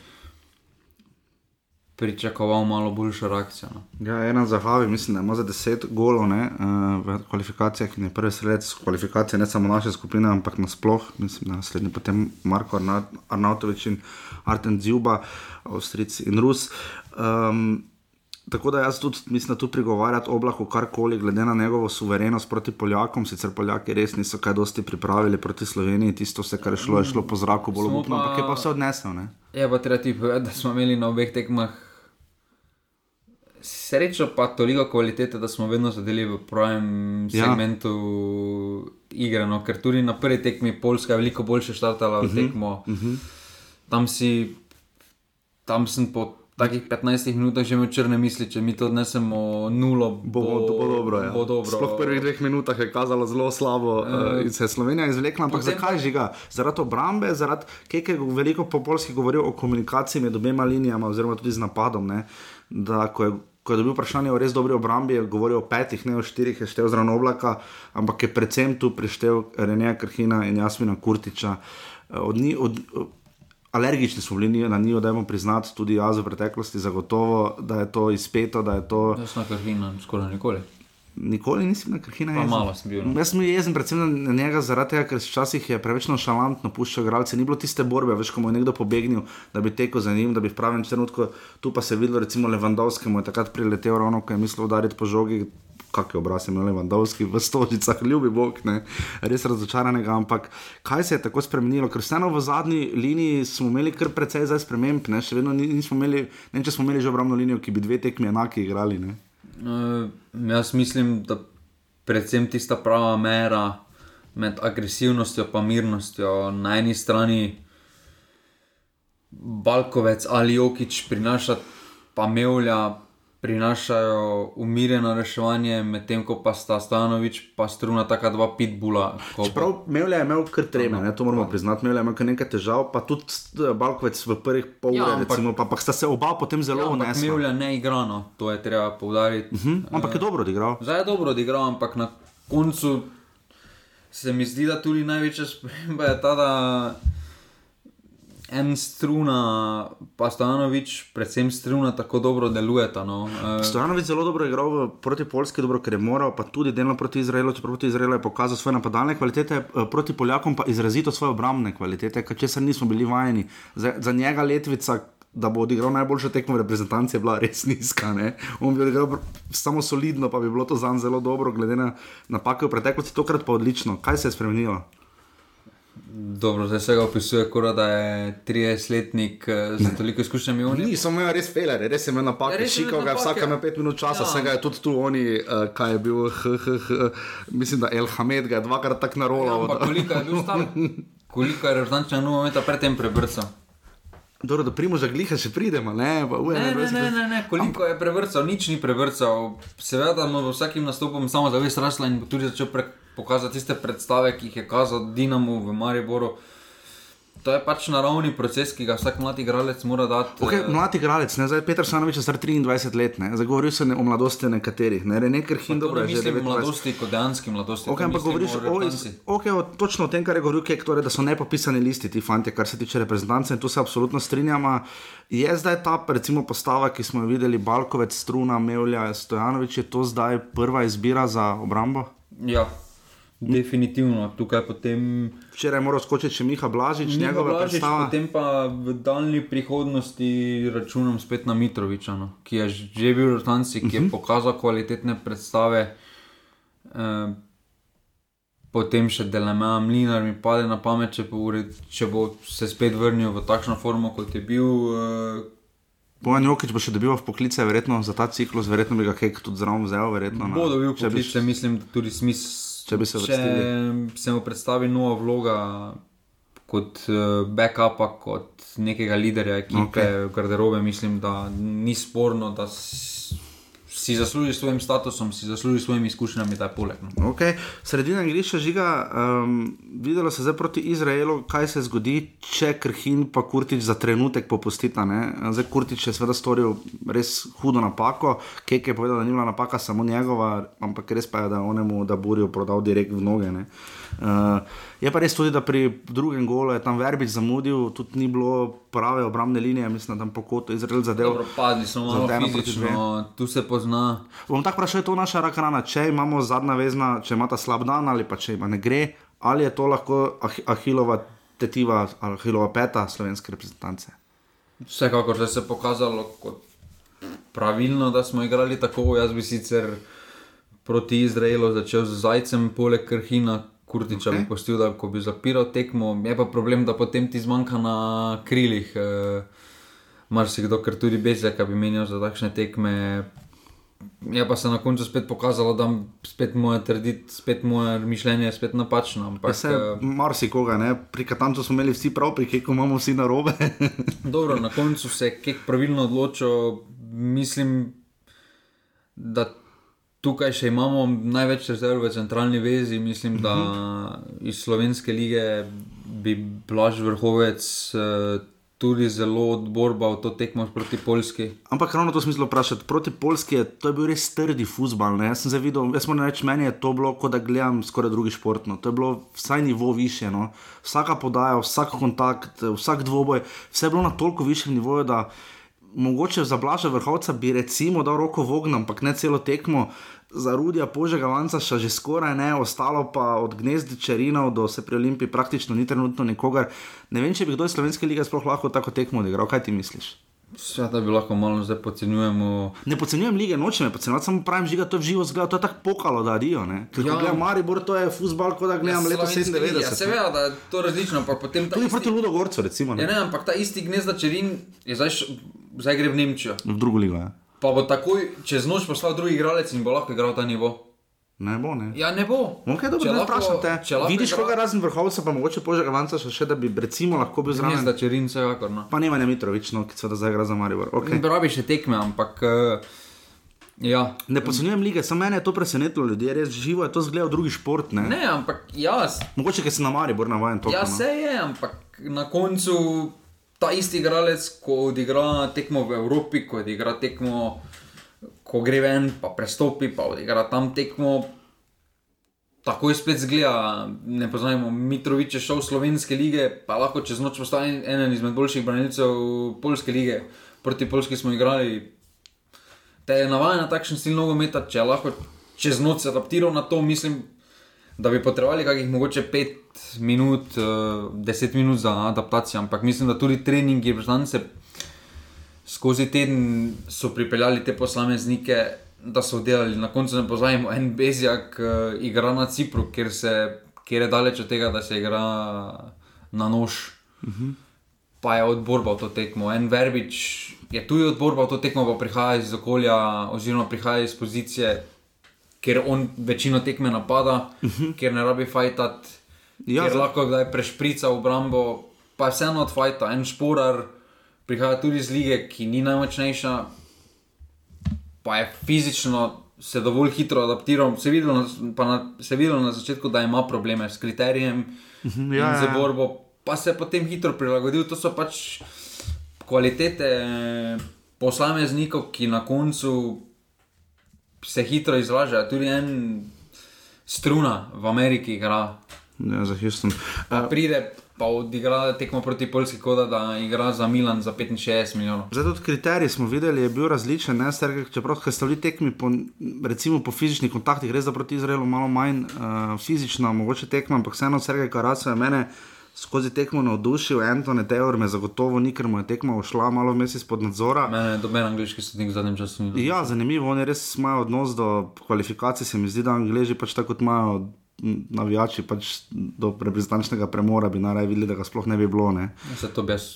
pričakoval malo boljšo reakcijo. No. Ja, ena za Havi, mislim, da ima za 10 golov ne, uh, v kvalifikacijah in je prvi sredec kvalifikacije ne samo naše skupine, ampak nasploh. Mislim, da naslednji potem Marko Arna- Arnautovič in Arten Zjuba, Avstrijci in Rus. Um, Tako da jaz tudi mislim, da tu prigovarjati oblaku karkoli, glede na njegovo suverenost proti Poljakom, sicer Poljaki res niso kaj dosti pripravili proti Sloveniji, tisto vse, kar je šlo, je šlo po zraku, bolj obupno, pa- ampak je pa vse odnesel. Ne? Je pa treba ti povedati, da smo imeli na obeh tekmah Srečo pa toliko kvalitete, da smo vedno zadeli v pravem Ja. segmentu igre. No, ker tudi na prvi tekmi Poljska je veliko boljše štartala v Mhm, tekmo. Tam si, tam sem po takih 15 minutah že imel črne misli, če mi to odnesemo nulo, Bo, bo, to bo dobro. Ja. Bo dobro. Sploh v prvih dveh minutah je kazalo zelo slabo uh, in se je Slovenija izvlekla. Ampak potem zakaj žiga? Zaradi obrambe, zaradi Keke je veliko po polski govoril o komunikaciji med obema linijama, oziroma tudi z napadom. Ne? Da, ko je, ko je dobil vprašanje o res dobri obrambi, je govoril o petih, ne o štirih, je štev zraven oblaka, ampak je predvsem tu prištev Renija Krhina in Jasmina Kurtiča. Eh, Od, ni- od, Alergični smo bili na njih, da je priznati tudi jaz v preteklosti, zagotovo, da je to izpeto, da je to. Jaz na krhina skoraj nikoli. Nikoli nisem na krhina jezen. malo sem bil, no. Jaz sem jezen predvsem na njega, zaradi tega, ker včasih je preveč nonšalantno puščal igralce. Ni bilo tiste borbe, veš, ko mu je nekdo pobegnil, da bi tekel za njim, da bi v pravem trenutku, tu pa se je videlo, recimo Levandovskemu je takrat priletel ravno, ko je mislil udariti po žogi. Kak je obraz imel Levandovski v stožicah, ljubi Bog, ne? res razočaranega. Ampak kaj se je tako spremenilo? Ker vseeno v zadnji liniji smo imeli kar precej zdaj sprememb, ne? še vedno ni- nismo imeli, ne če smo imeli že obrambno linijo, ki bi dve tekmi enaki igrali. Ne? Uh, jaz mislim, da predvsem tista prava mera med agresivnostjo in mirnostjo. Na eni strani Balkovec ali Jokič prinaša pa Mevlja, prinašajo umirjeno reševanje, medtem ko pa sta Stanovič pa struna taka dva pitbula. ko Čeprav Mevlja je imel kar treme, ne, to moramo priznati. Mevlja je imel kar nekaj težav, pa tudi eh, Balkovec v prvih pol Ja, ure, ampak- recimo, pa, pa sta se oba potem zelo Ja, unesla. Mevlja ne igra, no, to je treba poudariti. Hm, ampak je dobro odigral. Zdaj je dobro odigral, ampak na koncu se mi zdi, da tudi največja sprememba je ta, da en struna, pa Stanovič, predvsem struna, tako dobro delujeta. No. Eh, Stojanovic zelo dobro je igral proti Poljski, dobro, ker je moral, pa tudi delno proti Izraelu, čeprav proti Izraelu je pokazal svoje napadalne kvalitete, eh, proti Poljakom pa izrazito svoje obrambne kvalitete, kar česar nismo bili vajeni. Za, za njega Letvica. Da bo odigral najboljšo tekmo v reprezentanci, je bila res nizka. Ne? On bi odigral samo solidno, pa bi bilo to za njega zelo dobro, glede na napake v preteklosti, tokrat pa odlično. Kaj se je spremenilo? Dobro, zdaj se ga opisuje, kot da je 30-letnik eh, z toliko izkušnjami. Ni, samo imel res feler, res je imel napake, šikal ga je vsaka ima pet minut časa, Ja. ja. vsega je tudi tu oni, uh, kaj je bil, h, h, h, mislim, da El Hamed ga je dvakrat tako Ja, narolal. ampak da- koliko je bil star? Koliko je reprezentančnega nogometa predtem prebrcal? Dobro, do primoža gliha še pridemo, ne, pa uje, Ne, ne, ne, ne, ne. koliko je prevrcal, nič ni prevrcal. Seveda, no, vsakim nastopom samo zavest rasla in tudi začel pre, pokazati tiste predstave, ki jih je kazal Dinamo v Mariboru. To je pač naravni proces, ki ga vsak mlad igralec mora dati. Okay, eh, mlad igralec, ne, zdaj Petr Sanovič je star 23 let, ne, zdaj govoril sem o mladosti nekaterih, ne, René Krhin, dobro, je mislim 29. mladosti kot dejanski mladosti. Ok, to ampak govoriš o, reprezentanci. okay, o, točno o tem, kar je govoril Kek, torej, da so nepopisani listi ti fanti, kar se tiče reprezentance in tu se absolutno strinjamo. Je zdaj ta recimo, postava, ki smo jo videli, Balkovec, Struna, Mevlja, Stojanovič, je to zdaj prva izbira za obrambo? Ja, definitivno. Tukaj potem. Včeraj je moral skočiti še Miha Blažič, Miha njegova Blažič, predstava. Potem pa v daljni prihodnosti računam spet na Mitroviča, no, ki je že bil v Rotanci, ki Mhm. je pokazal kvalitetne predstave. Eh, Potem še Delamea Mlinar mi pade na pamet, če bo, če bo se spet vrnil v takšno formo, kot je bil. eh, Bojan Jokič bo še dobival v poklice, verjetno za ta ciklus, verjetno bi ga Kek tudi zraven vzel. Verjetno, Bo dobil poklice, mislim, da tudi smisel. Če bi se če se mu predstavi nova vloga kot uh, backupa, kot nekega liderja ekipe, okay. garderobe, mislim, da ni sporno, da si zasluži s svojim statusom, si zasluži s svojimi izkušnjami ta poleg. No. Okay. Sredina igrišča žiga, um, videlo se zdaj proti Izraelu, kaj se zgodi, če Krhin pa Kurtič za trenutek popustita. Ne? Zdaj Kurtič je seveda storil res hudo napako, Kek je povedal, da ni bila napaka samo njegova, ampak res pa je, da je onemu, da Burijo prodal direkt v noge. Ne? Uh, je pa res tudi, da pri drugem golu je tam Verbič zamudil, tudi ni bilo prave obrambne linije, mislim, da tam po kotu Izrael zadev. Dobro, padli smo malo fizično, tu se pozna. Bom tako vprašal, je to naša rakrana, če imamo zadnja vezna, če imata slab dan ali pa če ima ne gre, ali je to lahko ah Ahilova tetiva, Ahilova peta slovenske reprezentance. Vsekakor se je pokazalo kot pravilno, da smo igrali tako. Jaz bi sicer proti Izraelu začel z zajcem, poleg Krhina, Kurtiča okay. bi postil, da ko bi zapiral tekmo. Je pa problem, da potem ti zmanjka na krilih. Eh, Marsikdo, ker tudi Bezjaka bi menjal za takšne tekme. Je pa se na koncu spet pokazalo, da spet moje trditi, spet moje mišljenje je spet napačno. Ampak, Se marsikoga, ne? pri Katancu smo imeli vsi prav, pri Keku imamo vsi na robe. Dobro, na koncu se je Kek pravilno odločil. Mislim, da tukaj še imamo največ rezerv v centralni vezi. Mislim, da iz slovenske lige bi Blaž Vrhovec eh, tudi zelo odborbal to tekmo proti Poljski. Ampak ravno to smislo vprašati. Proti Polski je to je bil res trdi futbal. Jaz sem videl, jaz moram reči, meni je to bilo, kot da gledam skoraj drugi športno. To je bilo vsaj nivo više. No? Vsaka podaja, vsak kontakt, vsak dvoboj, vse je bilo na toliko višjem nivoju, da mogoče za blaža vrhovca bi recimo dal roko v ognjem, ampak ne celo tekmo. Za Rudija Požega Vanca še že skoraj ne, ostalo pa od gnezdičarinov do se pri Olimpiji praktično ni trenutno nikogar. Ne vem, če bi kdo iz Slovenske lige sploh lahko tako tekmo odigral. Kaj ti misliš? Sveda bi lahko malo zdaj podcenjujemo. Ne podcenjujem lige, nočem je podcenjevati, samo pravim, žiga to v živo zgleda, to je tako pokalo, da adijo. Ker Ja. ja. gledam Maribor, to je futbal, kot da gledam leto Slovenske lige, 97. Ja, seveda, da je to različno, ampak potem Tudi isti- proti Ludogorcu, recimo, Ja, ne? ne, ampak ta isti gnezda čerin je zdaj, š- zdaj gre v Nemčijo. v drugo ligo. Ja. Pa bo takoj čez noč poslal drugi igralec in bo lahko igral ta nivo. Ne bo, ne. Ja, ne bo. Ok, dobro, Če ne lahko- vprašam te. če lahko Vidiš koga razen vrhovca, pa mogoče Požega Vanca še, še da bi recimo lahko bil zraven. Gnezda čerin, vsekakor. No. Pa nema ne Mitrovič, no, ki seveda zdaj igra za Maribor. Okay. Pravi še tekme, ampak. Uh, ja. Ne podcenjujem lige, samo mene je to presenetilo, ljudje res živo je to zgledal drugi šport. Ne? Ne, ampak jaz. Mogoče, ker sem na Maribor navajen to. Ja, se je, ampak na koncu ta isti igralec, ko odigra tekmo v Evropi, ko odigra tekmo, ko gre ven, pa prestopi, pa odigra tam tekmo. Takoj spet zgleda, ne poznamo, Mitrovič je šel v slovenske lige, pa lahko čez noč postane eden izmed boljših branilcev polske lige. Proti Polski smo igrali, te je navaden na takšen stil nogometa, če je lahko čez noč se adaptiral na to, mislim, da bi potrebovali kakih mogoče 5 minut, uh, 10 minut za adaptacijo, ampak mislim, da tudi treningi reprezentance skozi teden so pripeljali te posameznike, da so delali. Na koncu ne pozajemo, en Bezjak uh, igra na Cipru, kjer, se, kjer je daleč od tega, da se igra na nož. Pa je odborbal to tekmo. En Verbič je tudi odborbal to tekmo, pa prihaja iz okolja, oziroma prihaja iz pozicije, ker on večino tekme napada, uh -huh. ker ne rabi fajtati, Ja, ja, ker za- lahko kdaj prešprica v obrambo, pa je vseeno od fajta. En šporar prihaja tudi iz lige, ki ni najmočnejša, pa je fizično se dovolj hitro adaptiral. Se je videlo na, na, se videlo na začetku, da ima probleme s kriterijem ja, ja, in ja. z borbo, pa se je potem hitro prilagodil. To so pač kvalitete posameznikov, ki na koncu se hitro izražajo. Tudi en struna v Ameriki igra, Ja, za Houston. pa Uh, pride pa odigra tekmo proti Poljski, kot da, igra za Milan za 65 milijonov. Zdaj tudi kriterij smo videli, je bil različen, ne, Sergej, čeprav sta bili tekmi po, recimo po fizičnih kontaktih, res da proti Izraelu malo manj uh, fizična, mogoče tekma, ampak vseeno Sergej Karaca je mene skozi tekmo navdušil, Antone Teor me zagotovo ni, ker mu je tekma ušla malo vmes izpod nadzora. Mene doben angliški sodnik v zadnjem času ni. Ja, zanimivo, oni res imajo odnos do kvalifikacij, se mi zdi, da Angliji pač tako imajo navijači pač do reprezentančnega premora, bi naj videli, da ga sploh ne bi bilo. Ne. Se to bi jaz.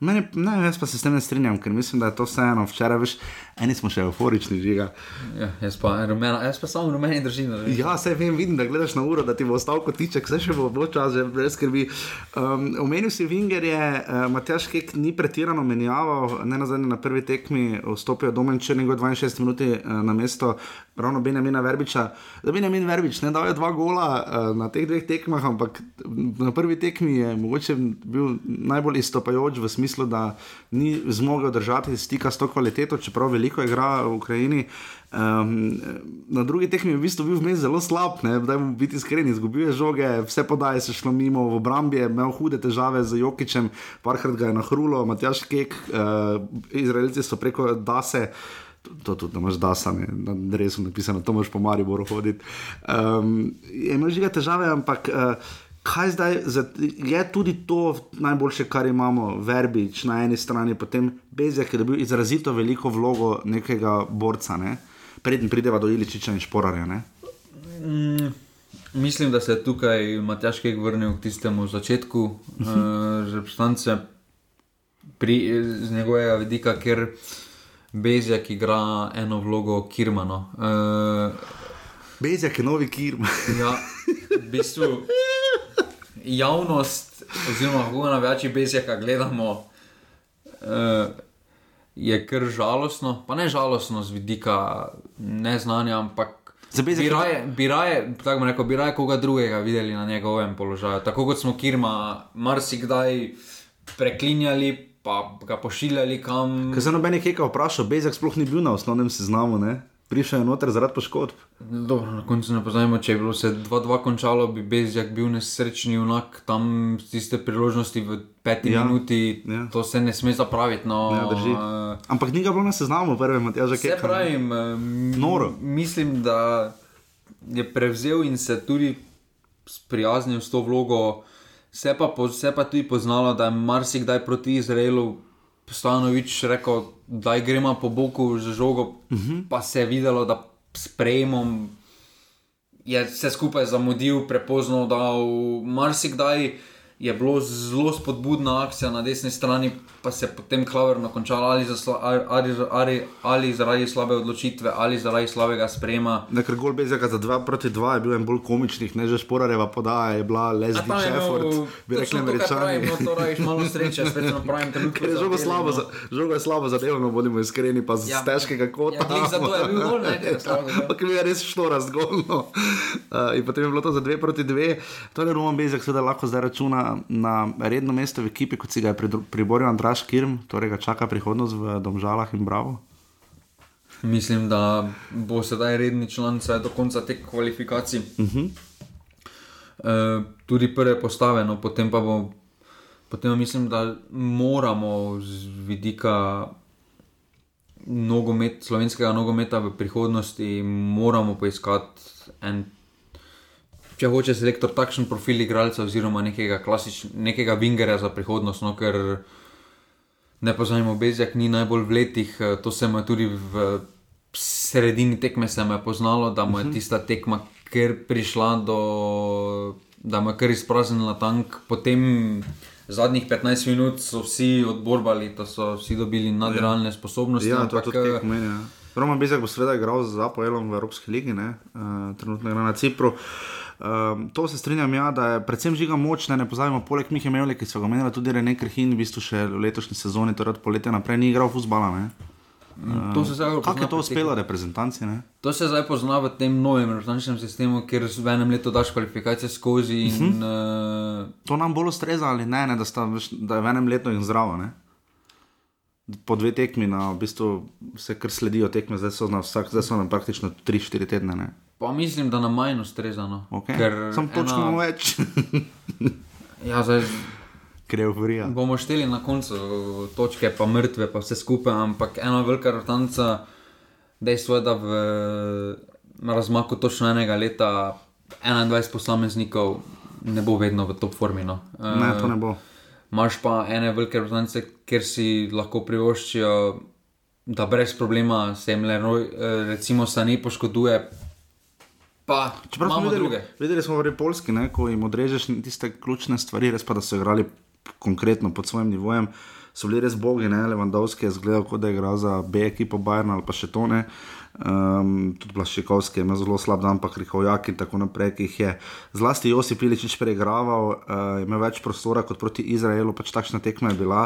Meni, ne, jaz pa se s tem ne strinjam, ker mislim, da je to vseeno. Včeraj, veš, eni smo še euforični, žiga. Ja, jaz pa, rumena, jaz pa samo rumeni držim. Ja, sej vem, vidim, da gledaš na uro, da ti bo ostal kot tiček, vse še bo, bo čas, že brez skrbi. Um, omenil si Vinger, je uh, Matjaš Kek ni pretirano menjaval, ne na zadnje na prvi tekmi vstopijo Domen Črnigoj 62 minuti uh, na mesto ravno Benjamina Verbiča. Da Benjamin Verbič ne dal je dva gola uh, na teh dveh tekmah, ampak na prvi tekmi je mogoče bil najbolj izstopajoč v smislu, da ni zmogel držati stika s to kvaliteto, čeprav veliko igra v Ukrajini. Um, na drugi tekmi je v bistvu bil vmes zelo slab, ne, da mu biti iskren, izgubil je žoge, vse podaje se šlo mimo, v obrambi je imel hude težave z Jokičem, parkrat ga je nahrulo, Matjaš Kek, uh, Izraelci so preko Dase. To tudi, da imaš dasane, na drevesu napisano, to moraš po Mariboru hoditi. Um, imaš že težave, ampak uh, kaj zdaj, za, je tudi to najboljše, kar imamo, Verbič na eni strani, potem Bezjak, ki je dobil izrazito veliko vlogo nekega borca, ne? preden prideva do Iličiča in Šporarja. Ne? Mm, mislim, da se je tukaj Matjaš Kek vrnil k tistemu začetku uh -huh. uh, reprezentance pri- z njegovega vidika, ker Bezjak igra eno vlogo Kirmano. Uh, Bezjak je novi kirm. ja, v bistvu javnost, oziroma kako na večji Bezjaka gledamo, uh, je kar žalostno, pa ne žalostno z vidika neznanja, ampak. Za Bezjaka- Bi raje, bi raje, tako rekel, bi raje koga drugega videli na njegovem položaju. Tako kot smo Kirma marsikdaj preklinjali, pa ga pošiljali kam. Ker se noben je keka vprašal, Bezjak sploh ni bil na osnovnem seznamu, ne? Prišel je noter zaradi poškodb. Dobro, na koncu ne poznamo, če je bilo se 2-2 končalo, bi Bezjak bil nesrečni junak, tam s tiste priložnosti v peti Ja, ja, minuti, ja. to se ne sme zapraviti. No, Ja, drži. eh, Ampak ni ga bilo na seznamu, prve Matjaža Se Keka. pravim, eh, Noro. mislim, da je prevzel in se tudi sprijaznil s to vlogo. Se pa, po- se pa tudi poznalo, da je marsikdaj proti Izraelu Stanovič rekel, da gremo po boku z žogo, uh Mhm. -huh. pa se je videlo, da s prejemom je vse skupaj zamudil, prepozno dal. Marsikdaj je bilo zelo spodbudna akcija na desni strani, pa se je potem klavrno končala ali, sla, ali, ali, ali, zaradi slabe odločitve, ali zaradi slabega sprejema. Ne, ker gol Bezjaka za 2 proti 2 je bil en bolj komičnih, ne že Šporareva podaja je bila Leslie Shefford, bi rekli američani. No, to rajiš malo sreče, spet na pravem trenutku. Ker je žogo slabo, no. za, žogo je slabo zadevno, bodimo iskreni, pa z ja, Ja, težkega kota. ja, zato je bil gol, ne. Ampak mi je res šlo razgolno. Uh, in potem je bilo to za 2 proti 2. Torej, Roman Bezjak seveda lahko zdaj računa na redno mesto v ekipi, kot si ga je priboril Andraš Kirm, torej ga čaka prihodnost v Domžalah in Bravo. Mislim, da bo sedaj redni član vsaj do konca teh kvalifikacij. Uh -huh. e, tudi prve postave, no, potem pa bo. Potem mislim, da moramo z vidika nogomet, slovenskega nogometa v prihodnosti moramo poiskati en, če hoče selektor, takšen profil igralca oziroma nekega klasičnega, nekega vingerja za prihodnost, no, ker ne pozajmo, Bezjak ni najbolj v letih, eh, to se mu je tudi v sredini tekme je poznalo, da mu je tista tekma kar prišla do, da mu je kar izpraznila tank, potem zadnjih 15 minut so vsi odborbali, da so vsi dobili nadrealne sposobnosti, Ja, to ampak tudi eh, tek meni. Ja. Roman Bezjak bo seveda igral z Apoelom v Evropski ligi, ne? uh, trenutno igra na Cipru. Um, to se strinjam, ja, da je predvsem žiga močna, ne pozabimo, poleg Miha Mevle, ki so ga menili tudi Rene Krhin, v bistvu še v letošnji sezoni, torej od poletja naprej, ni igral fusbala. Ne? to se zdaj Kako pozna je to uspelo reprezentanci? Ne? To se zdaj pozna v tem novem reprezentančnem sistemu, kjer v enem letu daš kvalifikacije skozi in uh -huh. uh, To nam bolj ustreza ali ne, ne da, sta, da je v enem letu in zdravo. Ne? Po dve tekmi, na, v bistvu se kar sledijo tekme, zdaj so na vsak, zdaj so na praktično 3-4 tedne. Ne? Pa mislim, da nam manj ustreza. No. Okay. Sam točno ena... več, Ja, zdaj ker je euforija. bomo šteli na koncu točke, pa mrtve, pa vse skupaj, ampak ena velika rotanca, dejstvo je, da v razmaku točno enega leta 21 posameznikov ne bo vedno v top formi. No. Ne, to ne bo. Imáš pa ene velike rotance, kjer si lahko privoščijo, da brez problema se jim le, eh, recimo, se ne poškoduje. Pa, Čeprav smo imamo videli, druge. videli smo v Polski, ne, ko jim odrežeš tiste ključne stvari, res pa da so igrali konkretno pod svojim nivojem, so bili res bogi, ne, Levandovski je zgledal, kot da je igral za B ekipo Bayern ali pa še to ne. Um, tudi Blaščikovski je imel zelo slab dan, pa Krihovjak in tako naprej, ki jih je zlasti Josip Piličič preigraval, uh, imel več prostora kot proti Izraelu, pač takšna tekma je bila.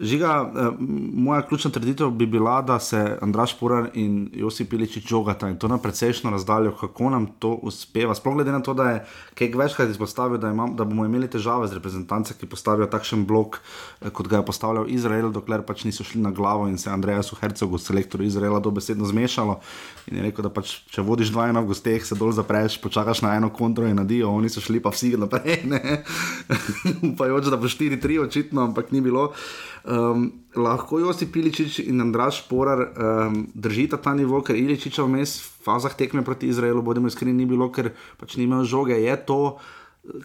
Žiga, uh, moja ključna trditev bi bila, da se Andraš Purar in Josip Piličič žogata in to na precejšno razdaljo, kako nam to uspeva. Sploh glede na to, da je Kek večkrat izpostavil, da, imam, da bomo imeli težave z reprezentance, ki postavijo takšen blok, eh, kot ga je postavljal Izrael, dokler pač niso šli na glavo in se Andrejasu Hercogu, selektorju Izraela, dobesedno zmešalo. In je rekel, da pač, če vodiš dva ena v gosteh, se dol zapreš, počakaš na eno kontro in nadijo, oni so šli pa vsi naprej. Upajoč, da bo 4-3 očitno, ampak ni bilo. Um, lahko Josip Piličič in Andraš Porar um, držita ta nivo, ker Iličiča vmes v fazah tekme proti Izraelu, bodimo iskreni, ni bilo, ker pač ni imel žoge. Je to,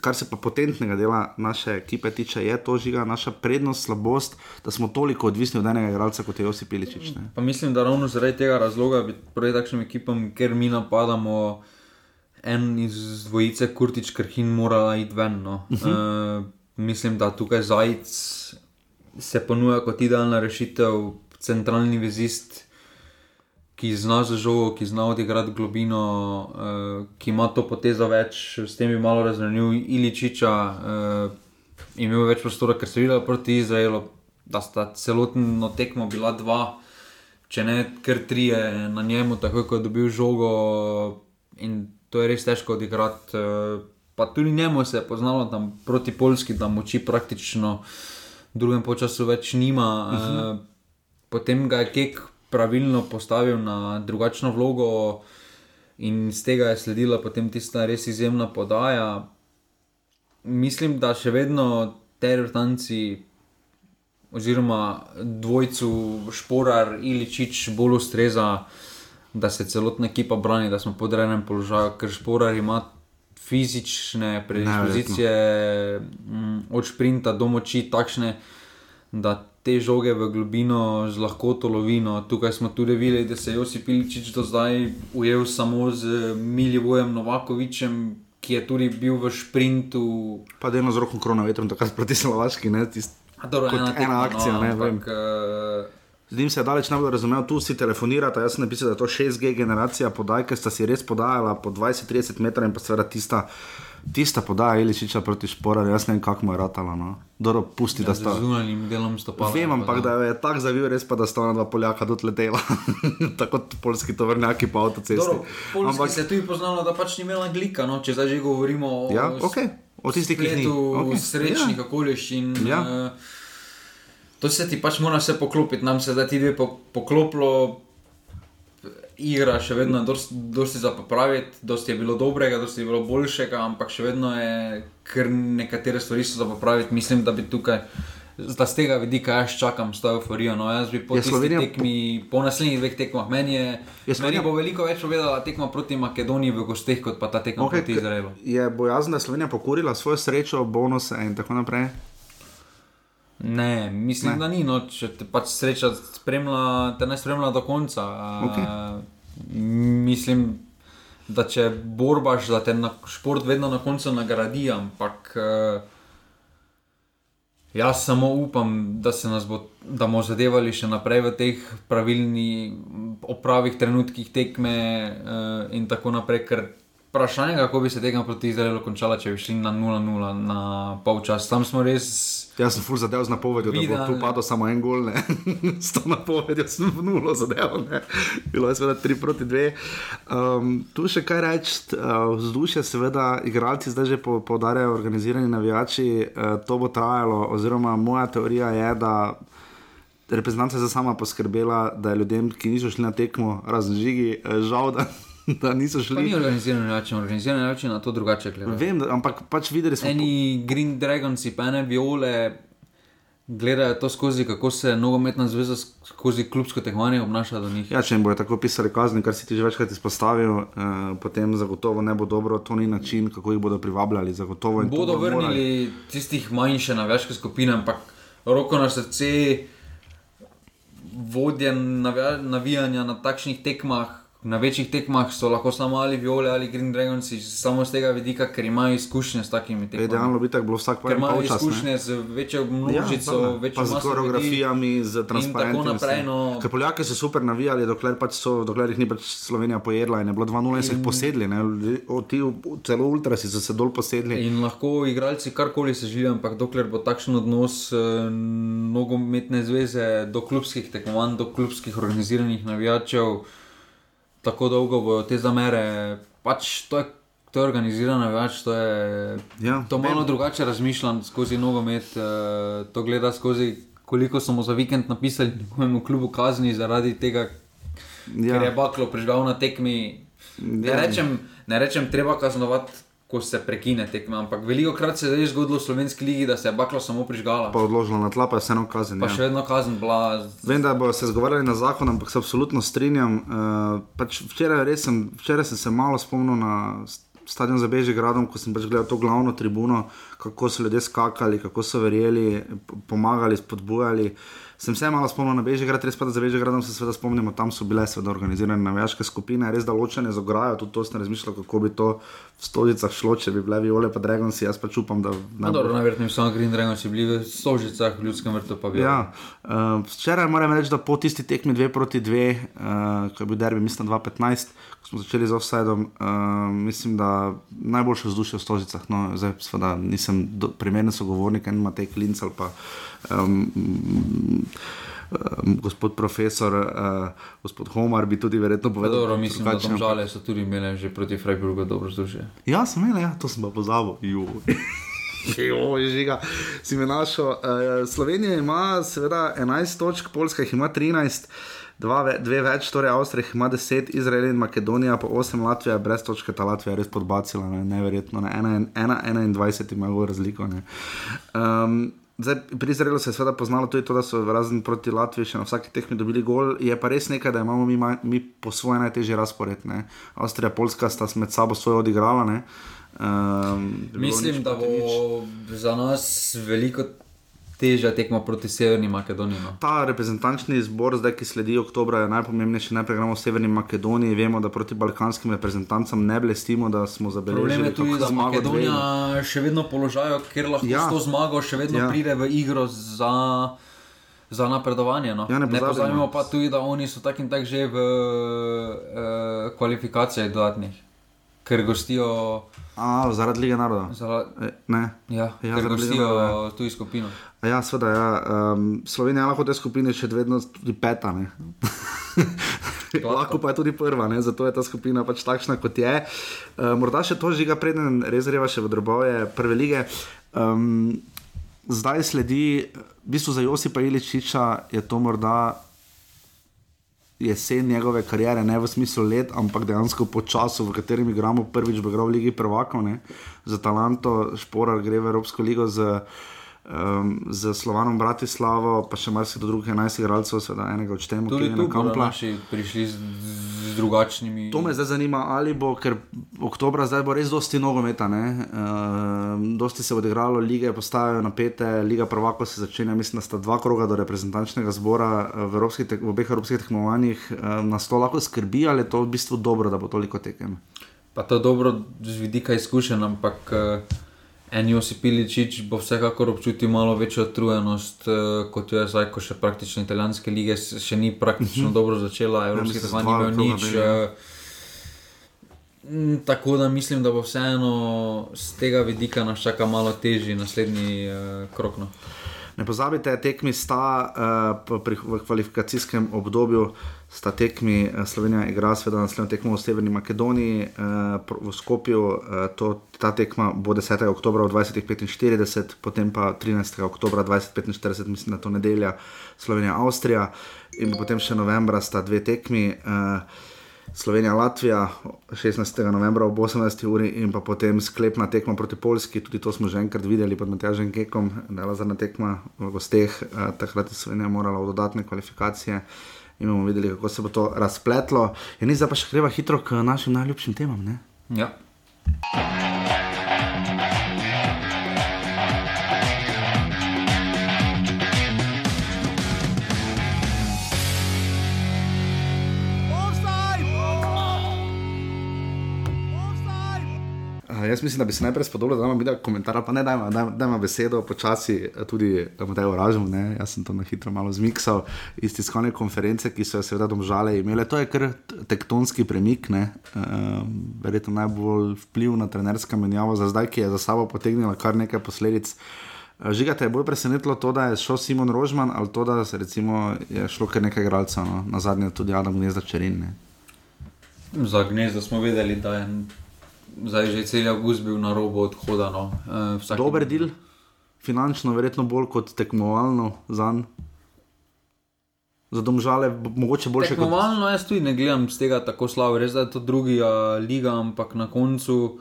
kar se pa potentnega dela naše ekipe tiče, je to žiga naša prednost, slabost, da smo toliko odvisni od enega igralca kot je Josip Piličič. Ne? Pa mislim, da ravno zaradi tega razloga bi proti takšnim ekipam, ker mi napadamo en iz dvojice, Kurtič, Krhin, mora iti ven. No. Uh -huh. uh, mislim, da tukaj Zajec se ponuja kot idealna rešitev, centralni vezist. ki zna za žogo, ki zna odigrati globino, uh, ki ima to potezo več, s tem bi malo razvrnil Iličiča, uh, imel več prostora, ker se je videl proti Izraelu, da sta celotno tekmo bila dva, če ne kar tri na njemu, tako kot je dobil žogo. In to je res težko odigrati. Uh, pa tudi njemu se je poznalo tam proti Polski, da moči praktično drugem času več nima. Uh -huh. uh, potem ga je Kek pravilno postavil na drugačno vlogo, in z tega je sledila potem tista res izjemna podaja. Mislim, da še vedno te vrtanci, oziroma dvojcu Šporar ali Čič, bolj ustreza, da se celotna ekipa brani, da smo pod rejem položaju, ker Šporar ima fizične predispozicije, mm, od sprinta do moči, takšne, da te žoge v globino z lahkoto lovino. Tukaj smo tudi videli, da se je Josip Iličič do zdaj ujel samo z Miljevojem Novakovičem. Ki je tudi bil v sprintu. Pa da je z roko korona vetrom, tako proti Slovaški. Ne, tist, Dobro, ena, ena akcija, no, ne ampak, vem. uh, Z njim se je daleč najbolj razumel, tu si telefonirate. Jaz sem napisal, da je to 6G generacija podaj, ker sta si res podajala po 20-30 metrov in pa seveda tista, tista podaja Iličiča proti šporarju. Jaz ne vem, kako mu je ratala. No. Dobro, pusti, da z sta. zunanjim delom stopala. Vem, ampak da je tako zavil, res pa da sta ona dva Poljaka dotletela. tako kot polski tovrnjaki po avtocesti. Poljski Ampak, se je tudi poznalo, da pač ni imela glika. No? Če zdaj že govorimo o, Ja, okej. O tistih, ki jih ni. spletu Okej, srečnih ja. okoliščin. Ja. eh, To se ti pač mora vse poklopiti, nam se zdaj ti dve po, poklopilo, igra še vedno je dosti, dosti za popraviti, dosti je bilo dobrega, dosti je bilo boljšega, ampak še vedno je kar nekatere stvari so za popraviti. Mislim, da bi tukaj. Da z tega vidika jaz čakam s to euforijo. No, jaz bi po, Je tisti Slovenija- tekmi, po naslednjih dveh tekmah, meni, je, Je meni Slovenija- bo veliko več povedala tekma proti Makedoniji v gosteh, kot pa ta tekma okay, proti Izraelu. Je bojazen, da Slovenija pokurila svojo srečo, bonuse in tako naprej. Ne, mislim, Ne. da ni. No, če te pač sreča spremlja, te ne spremlja do konca. Okej. Uh, mislim, da če borbaš, da te na šport vedno na koncu nagradi, ampak uh, jaz samo upam, da se nas bo. Da bomo zadevali še naprej v teh pravilnih, opravih trenutkih tekme uh, in tako naprej. Ker vprašanje, kako bi se tega proti Izraelu končala, če bi šli na 0-0 na polčas. Tam smo res Jaz sem ful zadev z napovedjo, da bo Videl, tu padel samo en gol, ne. s to napovedjo sem v nulo zadev, ne. Bilo je seveda 3 proti 2. Um, tu še kaj reči, uh, vzdušje, seveda, igralci zdaj že po- poudarjajo, organizirani navijači, uh, to bo trajalo, oziroma moja teorija je, da. Reprezentanta je za sama poskrbela, da je ljudem, ki niso šli na tekmo, razen žigi, eh, žal, da, da niso Pa ni šli. organiziran način, organiziran način na to drugače gleda. Vem, da, ampak pač videli smo. Eni Green Dragons, pa ene viole, gledajo to skozi, kako se nogometna zveza skozi klubsko tekmovanje obnaša do njih. Ja, če jim bodo tako pisali kazni, kar si ti že večkrat izpostavil, eh, potem zagotovo ne bo dobro, to ni način, kako jih bodo privabljali. Zagotovo to Bodo bodo morali. vrnili tistih manjše navijaške skupine, ampak roko na srce, vodje navija, navijanja na takšnih tekmah. Na večjih tekmah so lahko samo ali Viole ali Green Dragons, samo z tega vidika, ker imajo izkušnje s takimi tekmami. Idealno bi tako bilo vsak Ker imajo polčas. ne. izkušnje z večjo množico, Ja, ja, pa večjo z koreografijami, z transparentnostjo. No, Ker Poljaki so super navijali, dokler, pač so, dokler jih ni pač Slovenija pojedla in je bilo 2-0 in so jih posedli. Ne? O, Ti, celo ultrasi so se dol posedli. In lahko igralci karkoli se želijo, ampak dokler bo takšen odnos eh, nogometne zveze do klubskih tekmovanj, do klubskih organiziranih navijačev, tako dolgo bodo te zamere. Pač to je, to je organiziran navijač, to je Ja, to malo vem. drugače razmišljam skozi nogomet, eh, to gleda skozi. Koliko smo za vikend napisali njegovemu klubu kazni zaradi tega, ja. ker je baklo prižgal na tekmi. Ne, Ja. rečem, ne rečem, treba kaznovati, ko se prekine tekma, ampak veliko krat se je že zgodilo v slovenski ligi, da se je baklo samo prižgala. Pa odložila na tla, pa je vseeno kazen. Pa ja. še vedno kazen bila. Vem, da bodo se zgovarjali na zakon, ampak se absolutno strinjam. Uh, pač včeraj, res sem, včeraj sem se malo spomnil na stadion za Bežigradom, ko sem pač gledal to glavno tribuno, kako so ljudje skakali, kako so verjeli, pomagali, spodbujali. Sem se malo spomnil na Bežigrad, res pa da za Bežigradom se seveda spomnimo, tam so bile seveda organizirane navijaške skupine, res da ločene z ograjo, tudi to sem razmišljal, kako bi to v stolicah šlo, če bi bile viole pa Dragonsi, jaz pa čupam, da No, dobro, najverjetneje so Green Dragons bili v Stožicah, v ljudskem vrtu pa bi. Ja, uh, včeraj moram reči, da po tisti tekmi 2 proti 2, uh, ko je bil derbi, mislim 2-15, ko smo začeli z offsajdom, uh, mislim, da najboljše vzdušje v Stožicah. No, zdaj, seveda, nisem do, primeren sogovornik, en Matej Klinc ali pa. Um, Um, gospod profesor, uh, gospod Homar bi tudi verjetno povedal. Dobro, mislim, da ampak- žale so tudi imeli že proti Freiburgu dobro vzdušje. Ja, sem imel, ja, to sem pa pozabil. Joj, žiga, si me našel. Uh, Slovenija ima seveda 11 točk, Poljska jih ima 13, dva, ve- dve več, torej Avstrija ima 10, Izrael in Makedonija pa 8, Latvija brez točke, ta Latvija je res podbacila, ne, neverjetno, ne, 1-21 ima razliko. ne. Um, Zdaj, pri Izraelu se je seveda poznalo tudi to, da so razen proti Latviji še na vsaki tekmi dobili gol. Je pa res nekaj, da imamo mi, mi po svoje najtežji razpored. Ne. Avstrija in Poljska sta med sabo svoje odigrala. Ne. Um, Mislim, da bo za nas veliko težja tekma proti Severni Makedoniji. No. Ta reprezentančni zbor, zdaj, ki sledi oktobra, je najpomembnejši. Najprej gremo v Severni Makedoniji. Vemo, da proti balkanskim reprezentancam ne blestimo, da smo zabeležili Problem je tudi, da dve. Makedonija še vedno položajo, ker lahko Ja. s to zmago še vedno Ja. pride v igro za, za napredovanje. No. Ja, ne ne pozabimo. pa tudi, da oni so tak in tak že v uh, kvalifikacijah dodatnih, ker gostijo. A, zaradi lige naroda. Za, E, ne. ja, Ja, ja, ker gostijo Liga tuji skupino. A Ja, seveda. Ja. Um, Slovenija lahko v tej skupini še vedno tudi peta. lahko pa je tudi prva, ne? zato je ta skupina pač takšna, kot je. Uh, morda še to žiga, preden res reva še v drobove prve lige. Um, zdaj sledi, v bistvu za Josipa Iličiča je to morda jesen njegove kariere, ne v smislu let, ampak dejansko po času, v katerem igramo prvič v igro v Ligi Prvakov, ne? za Talanto, Šporar gre v Evropsko ligo z, um, z Slovanom Bratislavo, pa še marsikdo drugih 11 igralcev, seveda enega odštejemo, ki je na naši prišli z, z drugačnimi. To me zdaj zanima, ali bo, ker oktober zdaj bo res dosti nogometa, ne? Uh, dosti se bo odigralo, lige postajajo napete, liga prvako se začenja, mislim, da sta dva kroga do reprezentančnega zbora eh, v, evropskih tek- v obeh evropskih tekmovanjih. Uh, nas to lahko skrbi, ali je to v bistvu dobro, da bo toliko tekem? Pa to je dobro z vidika izkušenj, ampak uh, en Josip Iličič bo vsekakor občutil malo večjo utrujenost, uh, kot jo je zdaj, ko še praktično italijanske lige še ni praktično dobro začela, evropski mislim, tekmovanj ni imel nič. ja. Uh, mm, Tako da mislim, da bo vseeno z tega vidika nas čaka malo težji naslednji uh, krok. No. Ne pozabite, tekmi sta uh, pri, v kvalifikacijskem obdobju, sta tekmi uh, Slovenija igra, seveda naslednjo tekmo v Severni Makedoniji, uh, v Skopju, uh, to, ta tekma bo 10. oktober v 2045, potem pa 13. oktober 2045, mislim, da to nedelja Slovenija, Avstrija in potem še novembra sta dve tekmi. Uh, Slovenija, Latvija, 16. novembra ob 18. uri in pa potem sklepna tekma proti Poljski, tudi to smo že enkrat videli pod Matjažem Kekom, da je zadnja tekma v gosteh, eh, takrat je Slovenija morala v dodatne kvalifikacije in bomo videli, kako se bo to razpletlo. In zdaj pa še greva hitro k našim najljubšim temam. Ne? Ja. Jaz mislim, da bi se najprej spodobilo, da imamo video komentar, pa ne, da imamo besedo počasi eh, tudi Mateo Ražu. Ne? Jaz sem to na hitro malo zmiksal iz tiskovne konference, ki so jo seveda domžale imele. To je kar tektonski premik, uh, verjetno najbolj vpliv na trenerska menjava za zdaj, ki je za sabo potegnila kar nekaj posledic. Eh, Žiga te je bolj presenetilo to, da je šel Simon Rožman ali to, da se recimo je šlo kar nekaj igralcev, no? na zadnje tudi Adam Gnezda Čerin. Ne? Za gnezdo smo vedeli, da je zdaj že cel avgust bil na robu odhoda. No. Uh, vsak Dober del, finančno, verjetno bolj kot tekmovalno za njega. Za domžale, mogoče boljše kot Tekmovalno jaz tudi ne gledam z tega tako slabo, res da je to druga liga, ampak na koncu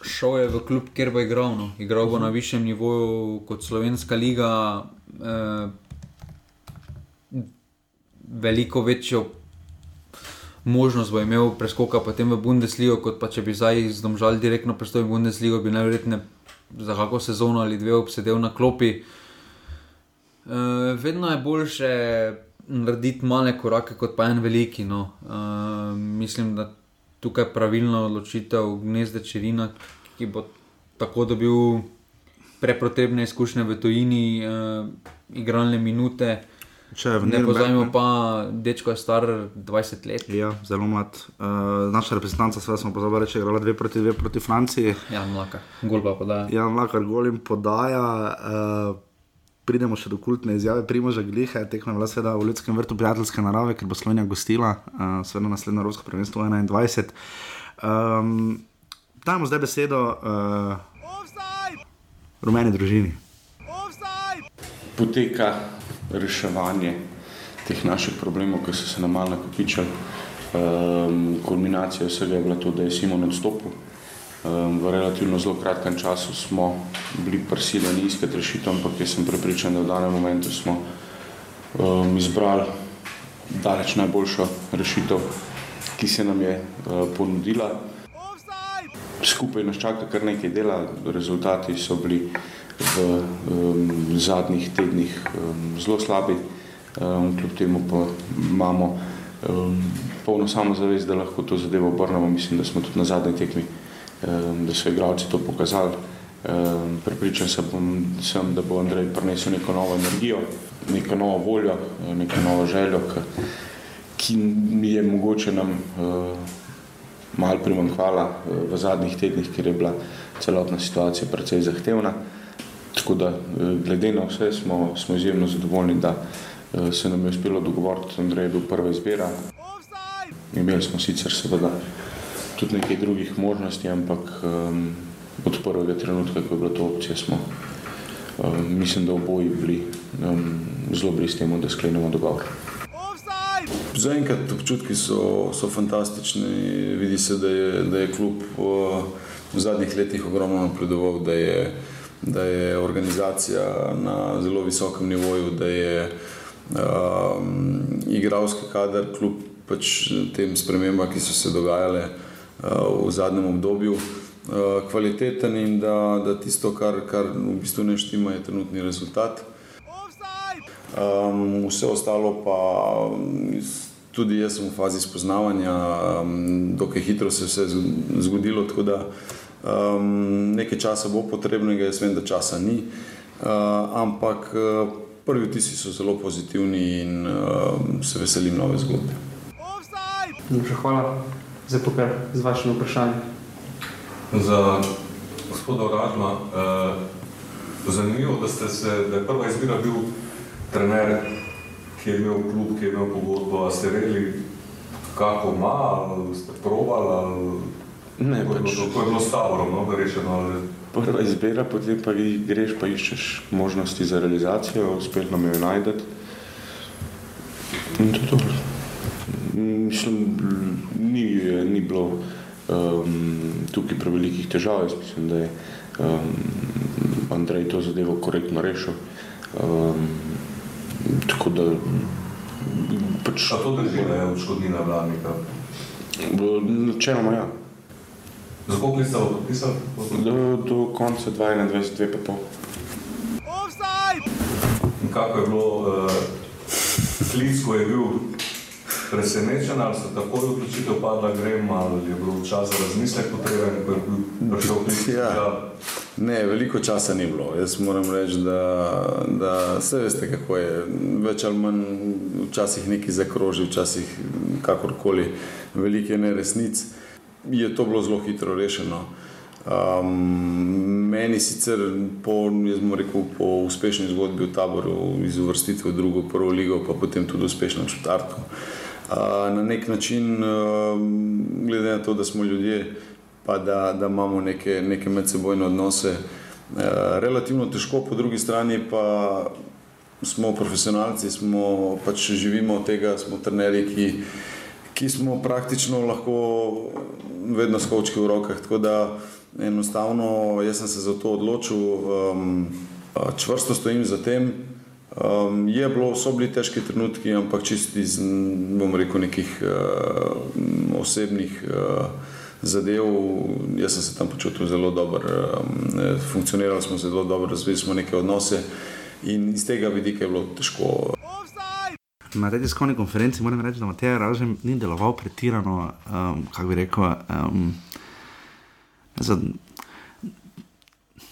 šel je v klub, kjer bo igral. No. Igral bo na višjem nivoju kot slovenska liga, eh, veliko večjo možnost bo imel preskoka potem v Bundesligo, kot pa če bi zdaj z domžal direktno prestopil v Bundesligo, bi najverjetneje za kako sezono ali dve obsedel na klopi. Uh, vedno je boljše narediti male korake, kot pa en veliki. No. Uh, mislim, da tukaj je pravilna odločitev gnezda Čirina, ki bo tako dobil prepotrebne izkušnje v tujini, uh, igralne minute. Ne pozajmo pa, dečko je star 20 let. Ja, zelo mlad. Uh, naša reprezentanca, sve smo pozabili reči, igrala dve proti dve proti Franciji. Ja, mlaka, gol pa podaja. Ja, mlaka, gol jim podaja. Uh, pridemo še do kultne izjave Primoža Gliha, tekmo je seveda v ljudskem vrtu prijateljske narave, ker bo Slovenija gostila, uh, seveda naslednjo Evropsko prvenstvo 21. Um, dajmo zdaj besedo uh, rumeni družini. Poteka reševanje teh naših problemov, ki so se nam malo nakopičili. Um, kulminacija vsega je bila to, da je Simon odstopil. Um, v relativno zelo kratkem času smo bili prisiljeni iskati rešitev, ampak jaz sem prepričan, da v danem momentu smo um, izbrali daleč najboljšo rešitev, ki se nam je uh, ponudila. Skupaj nas čaka kar nekaj dela, rezultati so bili v um, zadnjih tednih um, zelo slabi, um, kljub temu pa imamo um, polno samozavest, da lahko to zadevo obrnemo. Mislim, da smo tudi na zadnji tekmi, um, da so igralci to pokazali. Um, Pripričan sem, bom, sem, da bo Andrej prinesel neko novo energijo, neko novo voljo, neko novo željo, ki je mogoče nam uh, malo primanjkvala uh, v zadnjih tednih, ker je bila celotna situacija precej zahtevna. Tako da, glede na vse, smo, smo izjemno zadovoljni, da se nam je uspelo dogovoriti, da je bil prva izbira. Imeli smo sicer seveda tudi nekaj drugih možnosti, ampak um, od prvega trenutka, ko je bila to opcija, smo, um, mislim, da oboji bili um, zelo blizu temu, da sklenemo dogovor. Zaenkrat občutki so, so fantastični. Vidi se, da je, da je klub v, v zadnjih letih ogromno napredoval, da je da je organizacija na zelo visokem nivoju, da je um, igralski kader, kljub pač tem spremembam, ki so se dogajale uh, v zadnjem obdobju, uh, kvaliteten in da, da tisto, kar, kar v bistvu ne štima, je trenutni rezultat. Um, vse ostalo pa. Tudi jaz sem v fazi spoznavanja, um, dokaj hitro se je vse zgodilo, tako da uh, Um, nekaj časa bo potrebnega, jaz vem, da časa ni, uh, ampak uh, prvi vtisi so zelo pozitivni in uh, se veselim nove zgodbe. Najlepša hvala za pokar z vašim vprašanjem. Za gospoda Ražma, uh, zanimivo, da, se, da je prva izbira bil trener, ki je imel klub, ki je imel pogodbo. Ste vedeli, kako ima, ste probali? Ne, to, pač, to je bilo stavro, no, rečeno. Ali... Prva izbira, potem pa greš, pa iščeš možnosti za realizacijo, uspeh nam jo najdete. In to je dobro. Mislim, ni, ni bilo um, tukaj prevelikih težav. Jaz mislim, da je um, Andrej to zadevo korektno rešil. Um, tako da. Pač, A to drži, da je odškodnina vladnika? Načeloma, ja. Za koliko ste podpisali? Do, do konca 2021, pa pol. In kako je bilo, uh, klic, ko je bil presenečen, ali so tako odločitev padla, grem, ali je bil čas za razmislek potreben, ko je bil prišel klic? Ja. ja. Ne, veliko časa ni bilo. Jaz moram reči, da, da vse veste, kako je. Več ali manj včasih nekaj zakroži, včasih kakorkoli, velike neresnice je to bilo zelo hitro rešeno. Um, meni sicer po, rekel, po uspešni zgodbi v taboru, iz uvrstitve v drugo, prvo ligo, pa potem tudi uspešno četrto. Uh, na nek način, uh, glede na to, da smo ljudje, pa da, da imamo neke, neke medsebojne odnose, uh, relativno težko, po drugi strani pa smo profesionalci, smo pač živimo od tega, smo trenerji, ki ki smo praktično lahko vedno s kočki v rokah. Tako da enostavno jaz sem se za to odločil, um, čvrsto stojim za tem. Um, je bilo, so bili težki trenutki, ampak čisto iz rekel, nekih uh, osebnih uh, zadev. Jaz sem se tam počutil zelo dobro, um, funkcionirali smo zelo dobro, razvili smo neke odnose, In iz tega vidika je bilo težko. Na tej tiskovni konferenci moram reči, da Matej Ražem ni deloval pretirano, um, kako bi rekel, um, za,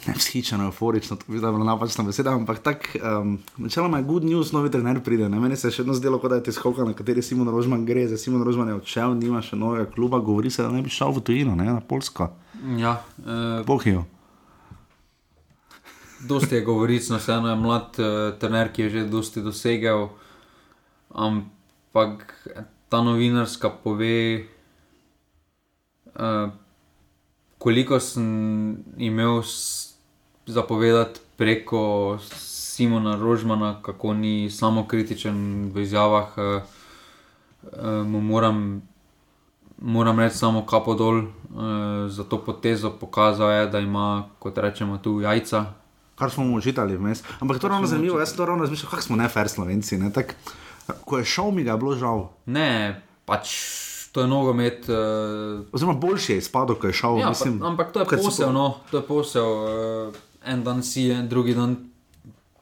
ne vzhičeno, euforično, to bi zdaj bila napačna beseda, ampak tako, um, načeloma je good news, novi trener pride. Ne? Meni se je še vedno zdelo, kot da je tiskovka, na kateri Simon Rožman gre, za Simon Rožman je odšel, nima še novega kluba, govori se, da ne bi šel v tujino, ne? na Polsko. Ja, eh, Bohijo. dosti je govoric, no, vseeno je mlad uh, trener, ki je že dosti dosegel. Ampak ta novinarska pove, uh, koliko sem imel zapovedati preko Simona Rožmana, kako ni samo kritičen v izjavah, uh, uh, mu moram. Moram reči samo kapo dol, uh, za to potezo pokazal je, da ima, kot rečemo, tu jajca, Kar smo mu užitali vmes. Ampak to je ravno zanimivo, jaz to ravno razmišljal, kako smo nefer slovenci. Ne? Tak, ko je šel, mi ga je bilo žal. Ne, pač to je nogomet. Uh, Oziroma, boljši je izpadel, ko je šel. ja, mislim, pa, ampak to je kad so posel, no, to je posel. Uh, en dan si, en drugi dan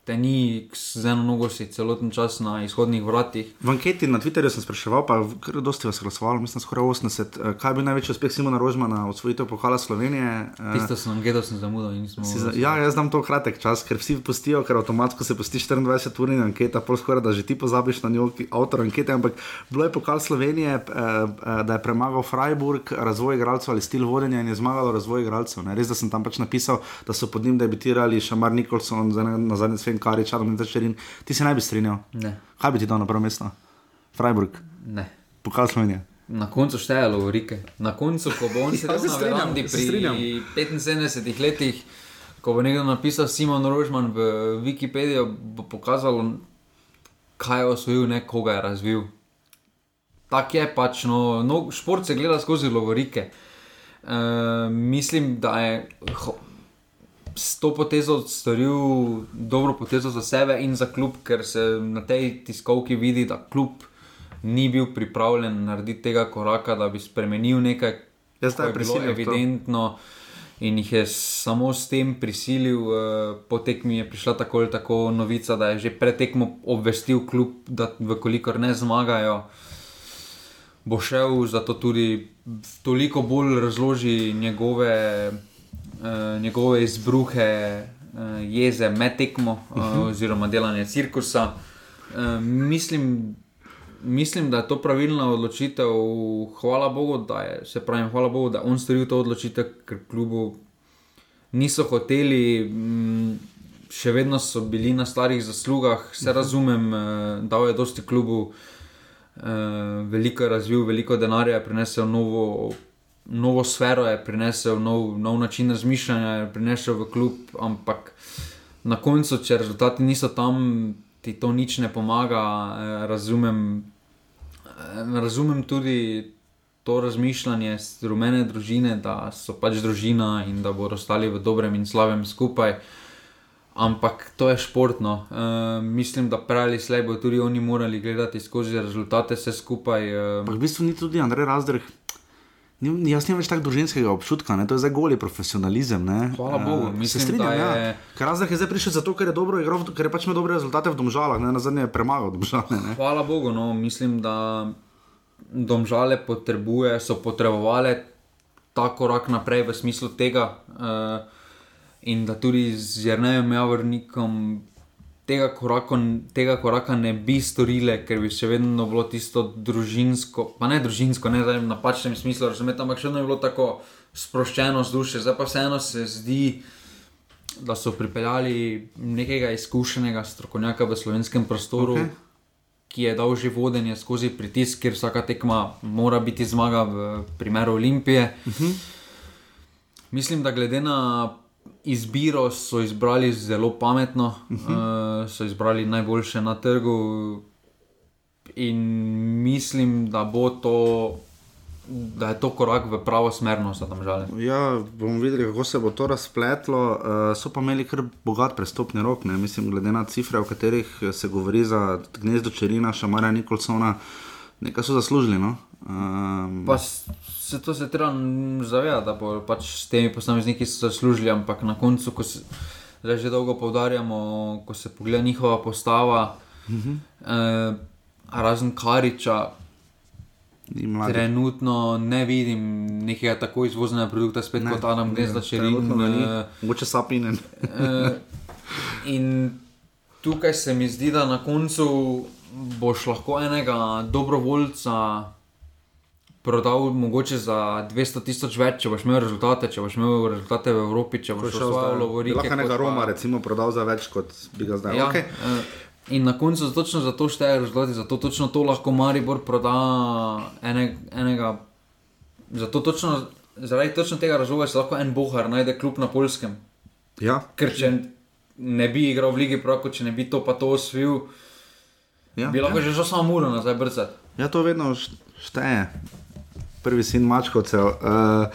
te ni, z eno nogo si celoten čas na izhodnih vratih. V anketi na Twitterju sem spraševal, pa kar dosti vas je glasovalo, mislim, skoraj 80. eh, Kaj bil največji uspeh Simona Rožmana, osvojitev pokala Slovenije? Eh, Tisto sem anketo sem zamudil in nismo. si za, ja, jaz dam to kratek čas, ker vsi pustijo, ker avtomatsko se pusti 24 ur in anketa, pol skoraj da že ti pozabiš na njo, avtor ankete, ampak bilo je pokal Slovenije, eh, da je premagal Freiburg, razvoj igralcev ali stil vodenja in je zmagalo razvoj igralcev. Ne? Res, da sem tam pač napisal, da so pod njim debitirali Šamar Nikolson, na zadnje Sven Karič, Adam Tečerin. Ti se ne bi strinjal. Ne, Kaj bi ti dal na prvo mesto? Freiburg, ne. pokal Slovenije. Na koncu šteje lovorike. Na koncu, ko bo on Ja, se na verandi se strinjam. pri 75 letih, ko bo nekdo napisal Simon Rožman v Wikipediji, bo pokazalo, kaj je osvojil, ne koga je razvil. Tak je pač, no, no šport se gleda skozi lovorike. E, mislim, da je ho, s to potezo storil dobro potezo za sebe in za klub, ker se na tej tiskovki vidi, da klub ni bil pripravljen narediti tega koraka, da bi spremenil nekaj, kar je bilo v to. evidentno. In jih je samo s tem prisilil, uh, po tekmi je prišla tako ali tako novica, da je že pred tekmo obvestil klub, da vkolikor ne zmagajo, bo šel, zato tudi toliko bolj razloži njegove, uh, njegove izbruhe, uh, jeze med tekmo uh, oziroma delanje cirkusa. Uh, mislim, mislim, da je to pravilna odločitev. Hvala Bogu, da je, se pravi, hvala Bogu, da je on storil to odločitev, ker klubu niso hoteli. mm, Še vedno so bili na starih zaslugah, vse razumem, eh, dal je dosti klubu, eh, veliko je razvil, veliko denarja je prinesel, novo, novo sfero je prinesel, nov, nov način razmišljanja je prinesel v klub, ampak na koncu, če rezultati niso tam, ti to nič ne pomaga. eh, Razumem, eh, razumem tudi to razmišljanje rumene družine, da so pač družina in da bodo ostali v dobrem in slabem skupaj. Ampak to je športno. E, mislim, da prej ali slej bodo tudi oni morali gledati skozi rezultate, vse skupaj. E, Ampak v bistvu ni tudi Andrej Razdrh. Ni, ni- jaz nimam več tako družinskega občutka, ne? to je zdaj goli profesionalizem. Ne? Hvala Bogu, Eh, se mislim, strinjam, da ja. je- Ker Razdrh je zdaj prišel zato, ker je dobro igral, ker je pač imel dobre rezultate v Domžalah, ne? na zadnje je premagal Domžale. Ne? Hvala Bogu, no, mislim, da domžale potrebuje, so potrebovali ta korak naprej v smislu tega, uh, in da tudi z Jrnejem Javornikom tega koraka, tega koraka ne bi storile, ker bi še vedno bilo tisto družinsko, pa ne družinsko, ne zdaj v napačnem smislu, razumete, ampak še vedno je bilo tako sproščeno vzdušje, zdaj pa vseeno se zdi. Da so pripeljali nekega izkušenega strokovnjaka v slovenskem prostoru, okay ki je dal že vodenje skozi pritisk, ker vsaka tekma mora biti zmaga v primeru Olimpije. Uh -huh. Mislim, da glede na izbiro so izbrali zelo pametno, uh -huh. uh, so izbrali najboljše na trgu in mislim, da bo to. Da je to korak v pravo smer, no, tam žal. Ja, bomo videli, kako se bo to razpletlo. Uh, so pa imeli kar bogat prestopni rok, ne? mislim, glede na cifre, o katerih se govori za gnezdo Čerina, Šamara Nikolsona, nekaj so zaslužili. No? Um, Pa s- se to se treba zavedati, da bo pač s temi posamezniki zaslužili, ampak na koncu, ko se zdaj že dolgo poudarjamo, ko se pogleda njihova postava. Uh -huh. eh, razen Kariča, trenutno ne vidim nekega tako izvoznega produkta, spet ne, kot Adam Gnezda, če Trenutno ga ni. rečem. Mogoče sapinen. Eh, in tukaj se mi zdi, da na koncu boš lahko enega dobrovoljca prodal mogoče za 200 tisoč več, če boš imel rezultate, če boš imel rezultate v Evropi, če boš šel v Lovorike. Lahko enega kot pa- Roma, recimo, prodal za več, kot bi ga zdaj. Ja, Okay. eh, In na koncu točno zato šteje rezultati, zato točno to lahko Maribor proda ene, enega. Zato točno, zaradi točno tega razloga se lahko en bohar najde kljub na polskem. Ja, Ker če ne bi igral v Ligi Proko, če ne bi to pa to osvojil, ja, bi lahko ja. že šel samo uro nazaj brcati. ja, to vedno šteje. Prvi sin mačkovcev. Uh,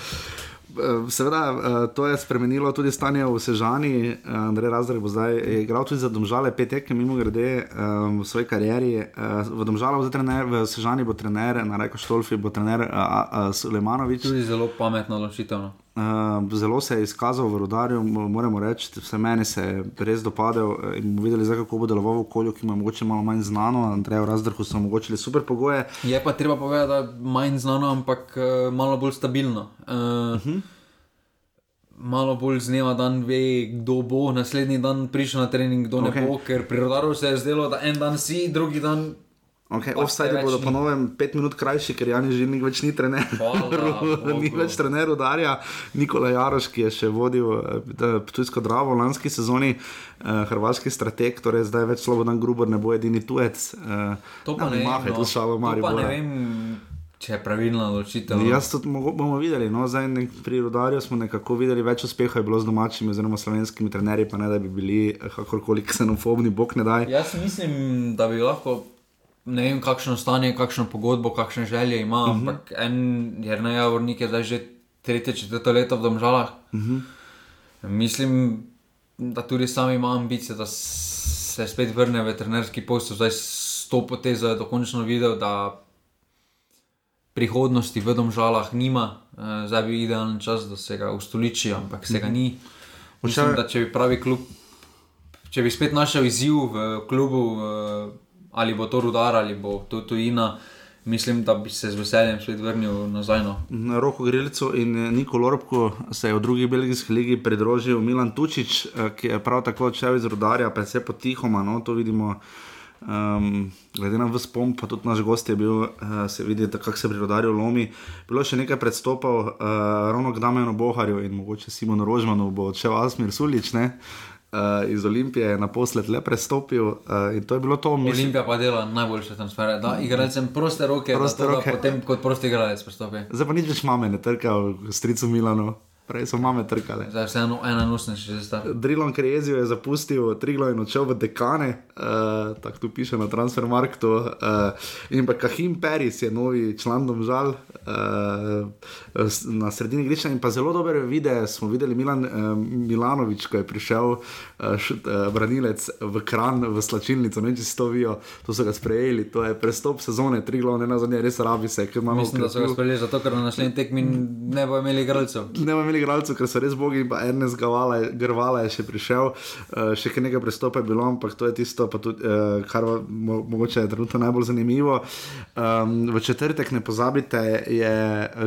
Seveda, eh, to je spremenilo tudi stanje v Sežani. Andrej Razdrek bo zdaj igral tudi za Domžale, pet tekem, mimo grede v svoji karieri. V Domžalu bo trener, v Sežani bo trener, na Reko Štolfi bo trener Sulejmanovič. Tudi zelo pametna odločitev. Uh, zelo se je izkazal v rodarju, mo- moramo reči, vse meni se je res dopadel eh, in bomo videli, zdaj, kako bo deloval v okolju, ki je mogoče malo manj znano. Andreju Razdrhu so omogočili super pogoje. Je pa treba povedati, da je manj znano, ampak eh, malo bolj stabilno. Uh, uh -huh. Malo bolj z dneva dan ve, kdo bo naslednji dan prišel na trening, kdo okay. Ne bo, ker pri rodaru se je zdelo, da en dan si, drugi dan. Okay, Pa Offside bodo po novem pet minut krajši, ker Jan Žilnik več ni trener. Hvala ni več trener udarja. Nikola Jaroš, ki je še vodil eh, Ptujsko Dravo v lanski sezoni, eh, hrvaški strateg, torej zdaj več Slobodan Gruber ne bo edini tujec. Eh, To pa ne vem. Mahaj, no. to šalo ne vem, če je pravilna odločitev. no. Jaz tudi bomo videli. No, zdaj nek, pri rodarju smo nekako videli več uspehov, je bilo z domačimi oziroma slovenskimi trenerji, pa ne da bi bili eh, kakorkoli ksenofobni, bog ne daj. Jaz mislim, da bi lahko, ne vem, kakšno stanje, kakšno pogodbo, kakšne želje ima, uh -huh. ampak en Jrnej Javornik je zdaj že tretje, četrto leto v Domžalah. Uh -huh. Mislim, da tudi sam ima ambicije, da se spet vrne v trenerski posel. Zdaj s to potezo je dokončno videl, da prihodnosti v Domžalah nima, Eh, zdaj bi idealen čas, da se ga ustoliči, ampak se ga ni. Mislim, da če bi pravi klub če bi spet našel izziv v klubu, ali bo to rudar ali bo to tujina, mislim, da bi se z veseljem spet vrnil nazaj. No. Na Roku Grilcu in eh, Niko Lorbku se je v drugi belgijski ligi pridružil Milan Tučič, eh, ki je prav tako odšel iz rodarja, pa se potihoma, no, to vidimo. Um, glede na vse pomp, pa tudi naš gost je bil, uh, se vidi, kako se pri rodarju lomi. Bilo je še nekaj predstopov, uh, ravno k Damenu Boharju in mogoče Simonu Rožmanu bo odšel Asmir Sulič, ne? Uh, iz Olimpije je naposled le prestopil uh, in to je bilo to, mislim. Olimpija pa dela najboljše transfere, da igralcem proste roke, Proste da to, roke. Da potem kot prosti igralec pristopi. Zdaj pa nič več mame ne trka v stricu Milano, prej so mame trkale. Zdaj vseeno ena nosna še zdaj. Drilon Krezijo je zapustil Triglo in odšel v Dekane, uh, tako tu piše na Transfermarktu. Uh, in pa Kahim Peris je novi član Domžal uh, na sredini igrišča in pa zelo dober video smo videli Milan uh, Milanovič, ko je prišel uh, š, uh, branilec v Kran, v slačilnico, ne če si to vijo, to so ga sprejeli, to je prestop sezone, Triglo ne na zadnje res rabi se, Mislim, da so ga sprejeli zato, ker na naslednji tekmi ne bo imeli igralcev. ne bomo imeli igralcev, ker so res bogi, in pa Ernest Gavala, Grvala je še prišel, uh, še nekaj prestopa je bilo, ampak to je tisto, tudi, uh, kar mo mogoče je trenutno najbolj zanimivo. Um, v četrtek, ne pozabite, je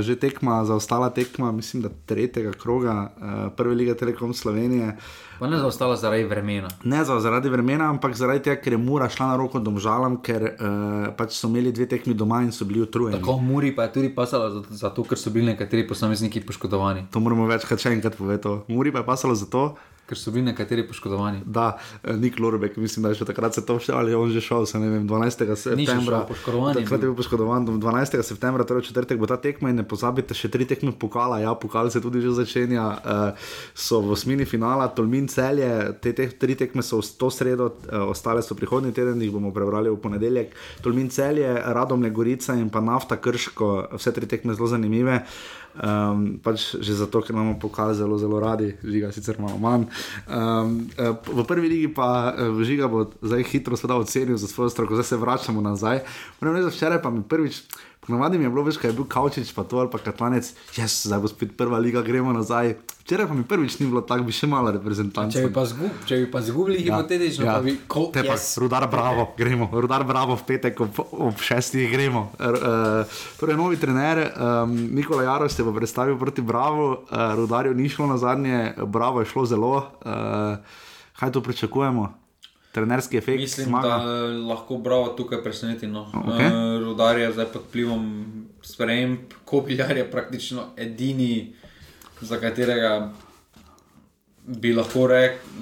že tekma, zaostala tekma, mislim, da tretjega kroga uh, Prve lige Telekom Slovenije. Pa ne zaostala zaradi vremena. Ne za, zaradi vremena, ampak zaradi tega, ker je Mura šla na roko domžalam, ker uh, pač so imeli dve tekmi doma in so bili utrujeni. Tako Muri pa je tudi pasala zato, zato ker so bili nekateri posamezniki poškodovani. To moramo večkrat še enkrat povedati. Muri pa je pasalo zato, Ker so bili nekateri poškodovani. Da, eh, Nik Lorbek, mislim, da je še takrat se to všel, ali je on že šel, se ne vem, 12. septembra. šel, Takrat je bil. poškodovan, 12. septembra, torej četrtek bo ta tekma in ne pozabite še tri tekme pokala, ja, pokal se tudi že začenja, uh, so v osmini finala, Tolmin celje, te, te tri tekme so v to sredo, uh, ostale so prihodnji teden, jih bomo prebrali v ponedeljek. Tolmin celje, Radomlje Gorica in pa Nafta Krško, vse tri tekme zelo zanimive. Um, pač že zato, ker imamo pokal zelo, zelo radi, žiga sicer malo manj. Um, v prvi ligi pa eh, žiga bo zdaj hitro ocenil za svojo stroko, zdaj se vračamo nazaj. Moram reči, včeraj pa mi prvič Ponavadi mi je bilo več, kaj je bil Kaučič, pa to ali pa Katlanec, jaz, zdaj bo spet prva liga, gremo nazaj. Včeraj pa mi prvič ni bilo tako, bi še malo reprezentancev. Če bi pa, zgub, če bi pa zgubili, Ja, hipotetično, ja. pa bi ko, Te pa, yes. rudar bravo, gremo, rudar bravo v petek ob, ob šestih gremo. R, uh, torej, novi trener, um, Nikola Jaroš se bo predstavil proti Bravo, uh, rudarju ni šlo na zadnje, Bravo je šlo zelo. Uh, kaj tu pričakujemo? Trenerski efekt, Mislim, zmaga. da lahko bravo tukaj preseneti. No. Okej. Uh, Rudar je zdaj pod vplivom sprememb, kopilar je praktično edini, za katerega bi lahko,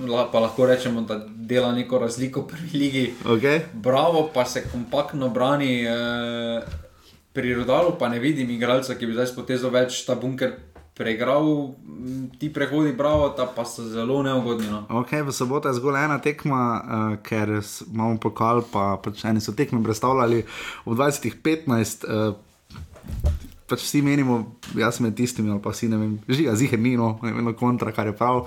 la, pa lahko rečemo, da dela neko razliko v prvi ligi. Okay. Bravo pa se kompaktno brani. Uh, pri Rudalu pa ne vidim igralca, ki bi zdaj s potezo več ta bunker pregral. M, Ti prehodi, bravo, ta pa so zelo neugodni. No. Okay, v soboto je zgolj ena tekma, uh, ker imamo pokal, pa pač eni so tekme predstavljali ob 20.15. Uh, pač vsi menimo, jaz med tistimi, ali pa vsi ne vem, žiga, zihe ni, no, ne vem, kontra, kar je prav.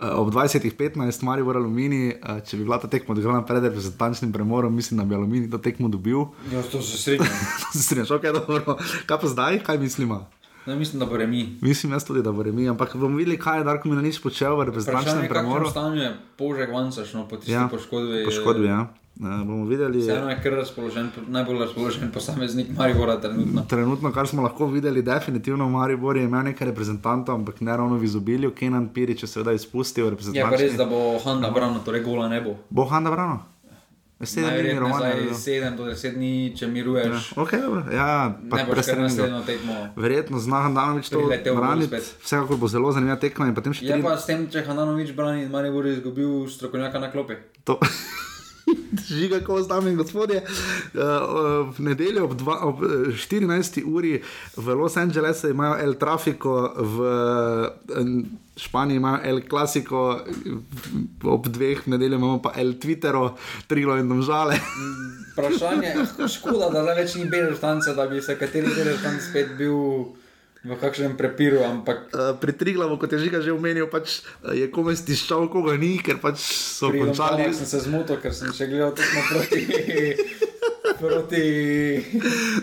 Uh, ob 20.15 Marijo v Alumini, uh, če bi bila ta tekma odigrana pred reprezentančnim premorom, mislim, da bi Alumini to tekmo dobil. Ja, to se strinjam. Se strinjaš, ok, dobro. Kaj pa zdaj, kaj mislimo? Ne, mislim, da bo remi. Mislim jaz tudi, da bo remi, ampak bomo videli, kaj je Darko Milanič počel v Vprašanje reprezentančnem je, kakšno premoru. stanje je Požek Vancaš, no, po tisti Ja, poškodbi. poškodbi, ja. Uh, bomo videli. Vseeno je kar razpoložen, najbolj razpoložen posameznik Maribora trenutno. Trenutno, kar smo lahko videli, definitivno v Mariboru je imel nekaj reprezentantov, ampak ne ravno v izobilju. Kenan Pirič je seveda izpustil Je pa reprezentančni. res, da bo Hanna Brano, torej gola ne bo. Bo Hanna Brano? Sedem dni mirovanja. 7 do 10 dni, če miruješ. Ok, dobro. Ja, Ne boš kar naslednjo tekmo. Verjetno zna Handanovič to braniti. Vsekakor bo zelo zanimiva tekma Je tri. pa s tem, če Hananovič brani, Maribor je izgubil strokovnjaka na klopi. To... Žiga, ko z nami, gospodje. Uh, v nedeljo ob, dva, ob eh, 14. uri v Los Angelesu imajo El Trafico, v eh, Španiji imajo El Clasico, ob dveh v nedeljo imamo pa El Twittero, Trilo in Domžale. Vprašanje, škoda, da zdaj več ni bele štance, da bi se kateri del štanc spet bil v kakšnem prepiru, ampak Uh, pri Triglavu, kot je Žiga že omenil, pač, uh, je komaj stiščal, koga ni, ker pač so končali. Domžalah sem se zmotil, ker sem še gledal tekmo proti. Proti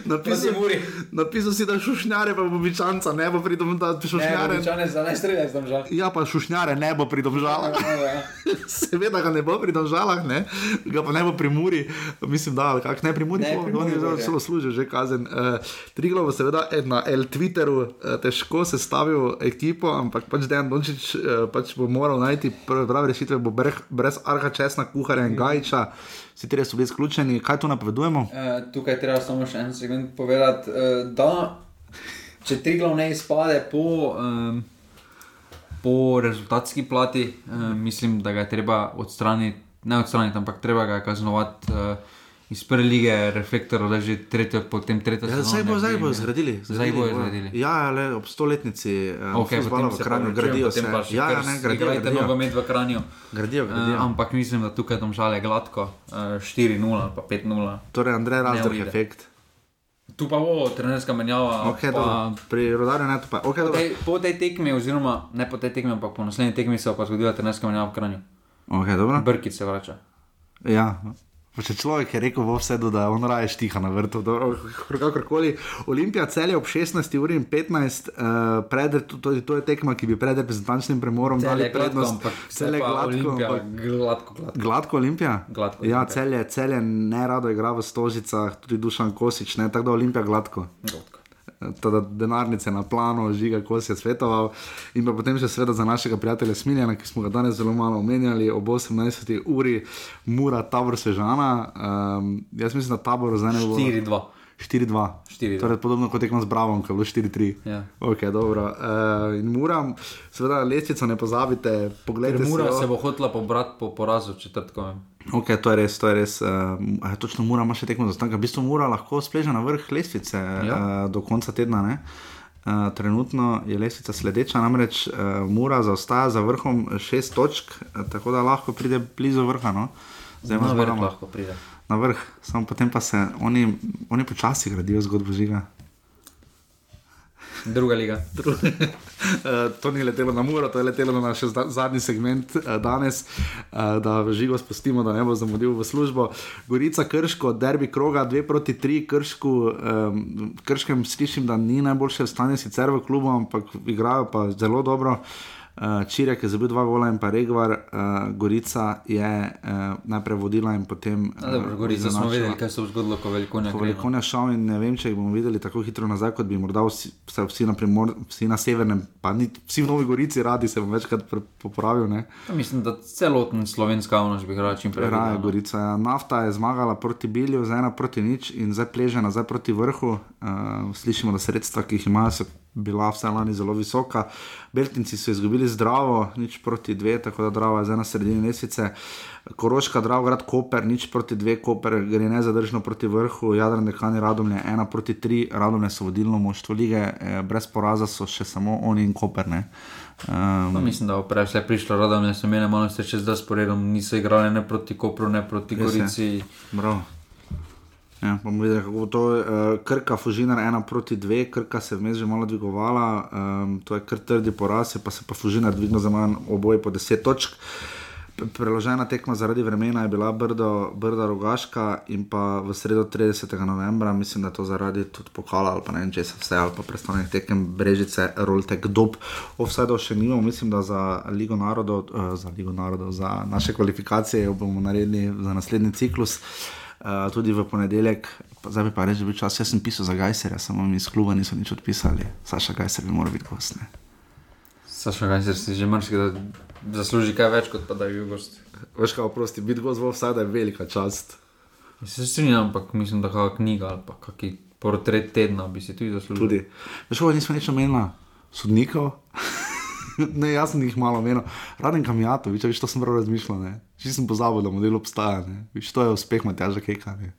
Napisal, proti Muri. napisal si, da šušnjare pa bo bičanca, ne bo pridom, da Ne, šušnjare. Bobičane za najstrelje z Domžal. Ja, pa šušnjare ne bo pri domžalah. Ja, Seveda ga ne bo pri domžalah, ne? ga pa ne bo pri Muri, mislim, da kako ne pri Muri, Ne, po, pri on je Muri že ja. celo služil, že kazen. Uh, Triglo bo seveda eh, na L Twitteru uh, težko sestavil ekipo, ampak pač Dejan Dončić uh, pač bo moral najti prave rešitve, bo breh, brez Arha Česna, Kuharja in Gajča, vsi trije so bili izključeni. Kaj tu napovedujemo? Eh, tukaj treba samo še en segment povedati, eh, da če Triglav ne izpade po, um, po rezultatski plati, eh, mislim, da ga je treba odstraniti, ne odstraniti, ampak treba ga je kaznovati. Eh, Iz prve lige je reflektor, da že tretjo, potem tretjo Ja, sezono zdaj bo, ne zdaj bo zgradili. Zdaj bojo zgradili. Ja, ale ob stoletnici uh, Okay, futbola v Kranju gradijo se. Ja, ja, ne, gradijo, Gradijo gradijo. nogomet v Kranju. Gradijo, Eh, gradijo. ampak mislim, da tukaj domžale gladko, eh, 4-0 ali pa 5-0. Torej, Andrej Razdor efekt. Tu pa bo trenerska menjava. Okay, pa, dobro. Pri rodarju ne to pa. Okay, po, tej, po tej tekmi, oziroma ne po tej tekmi, ampak po naslednji tekmi se bo pa zgodila trenerska menjava v Kranju. Okay. Brkic se vrača. Ja. Pa Če človek je rekel v vsedu, da on raje štiha na vrtu, kakorkoli. Olimpija cel je ob 16 uri in 15, uh, pred, to, to, je tekma, ki bi pred reprezentančnim premorom Cel dali prednost. Cel je gladko, Olimpija, ampak gladko, gladko. Gladko Olimpija? Gladko Ja, Olimpija. cel je, cel je ne rado igra v stožicah, tudi Dušan Kosič, ne, tako da Olimpija gladko. gladko. Teda denarnice na planu, žiga, ko si je svetoval. In pa potem še seveda za našega prijatelja Smiljana, ki smo ga danes zelo malo omenjali, ob 18. uri, Mura, Tabor Sežana. Um, jaz mislim, da Tabor zdaj ne bo. 4-2. 4-2. 4-2. Torej, podobno kot tekmo z Bravom, ki je bilo 4-3. Ja. Ok, dobro. Uh, in Mura, seveda, lestvico ne pozabite, jo. se bo hotela pobrati po porazu četrtkovem. Ok, to je res, to je res. Uh, točno Mura ima še tekmo za stanka. V bistvu Mura lahko spleže na vrh lestvice ja. Ja. uh, do konca tedna. Ne? Uh, trenutno je lestvica sledeča, namreč uh, Mura zaostaja za vrhom šest točk, uh, tako da lahko pride blizu vrha. No? Zdaj Na ima vrh zmagamo. lahko pride. Na vrh, samo potem pa se oni, oni počasi gradijo zgodbo žiga. Druga liga. Uh, to ni letelo na muro, to je letelo na naš zadnji segment uh, danes, uh, da žigo spustimo, da ne bo zamudil v službo. Gorica Krško, derbi kroga 2 proti 3, Kršku, um, Krškem slišim, da ni najboljše stanje sicer v klubu, ampak igrajo pa zelo dobro. Uh, Čirek je zabil dva gola in pa Regvar, uh, Gorica je uh, najprej vodila in potem. Ja, dobro, Gorica smo vedeli, kaj se bo zgodilo, ko velikonja Ko gre. no. Velikonja šel in ne vem, če jih bomo videli tako hitro nazaj, kot bi morda vsi, vsi, na, primor, vsi na severnem, pa ni, vsi v Novi Gorici radi se bom večkrat popravil. Ne? Ja, Mislim, da celoten slovenska avnož bi igral čim prej. Raje no. Gorica. Ja. Nafta je zmagala proti Bilju, z ena proti nič in zdaj pleže nazaj proti vrhu. Uh, slišimo, da sredstva, ki jih imajo, so bila vse lani zelo visoka. Beltinci so izgubili zdravo, nič proti dve, tako da Drava je zdaj na sredini lesvice. Koroška, Dravgrad, Koper, nič proti dve, Koper gre nezadržno proti vrhu, Jadran, Dekani, Radomlje, ena proti tri, Radomlje so vodilno moštvo lige, eh, brez poraza so še samo oni in Koper. Ne? Um, Pa mislim, da bo prej vse prišlo, da ne so imeli malo sreče z zaporedom, niso igrali ne proti Kopru, ne proti je. Gorici. Bravo. Ja, bomo videli, kako bo to. Uh, krka, Fužinar, ena proti dve, krka se je vmes že malo dvigovala, um, to je kar trdi poraz, pa se pa Fužinar dvignil za manj oboje po 10 točk. Preložena tekma zaradi vremena je bila Brdo, Brda Rogaška in pa v sredo 30. novembra, mislim, da to zaradi tudi pokala ali pa ne vem, če se vse ali pa predstavljenih tekem Brežice, Roltek, Dob. Offside še nimamo, mislim, da za Ligo narodov, uh, za Ligo narodov, za naše kvalifikacije jo bomo naredili za naslednji ciklus. Uh, tudi v ponedeljek, pa zdaj pa reči, da je bil čas, jaz sem pisal za Gajserja, samo mi iz kluba niso nič odpisali. Saša Gajser bi moral biti gost. Ne? Saša Gajser si že marsikaj zasluži kaj več, kot pa da je bil gost. Veš kaj, oprosti, biti gost v offside je velika čast. Jaz Se strinjam, ampak mislim, da kakšna knjiga ali pa kakšen portret tedna bi si tudi zaslužil. Tudi. Veš, kaj nismo nič omenili, sodnikov. ne, jaz sem jih malo omenil. Raden Kamjatovič, veš, to sem prav razmišljal. Ne? Že sem pozabil, da model obstaja. Ne? Viš, to je uspeh Matjaža Keka. Ne?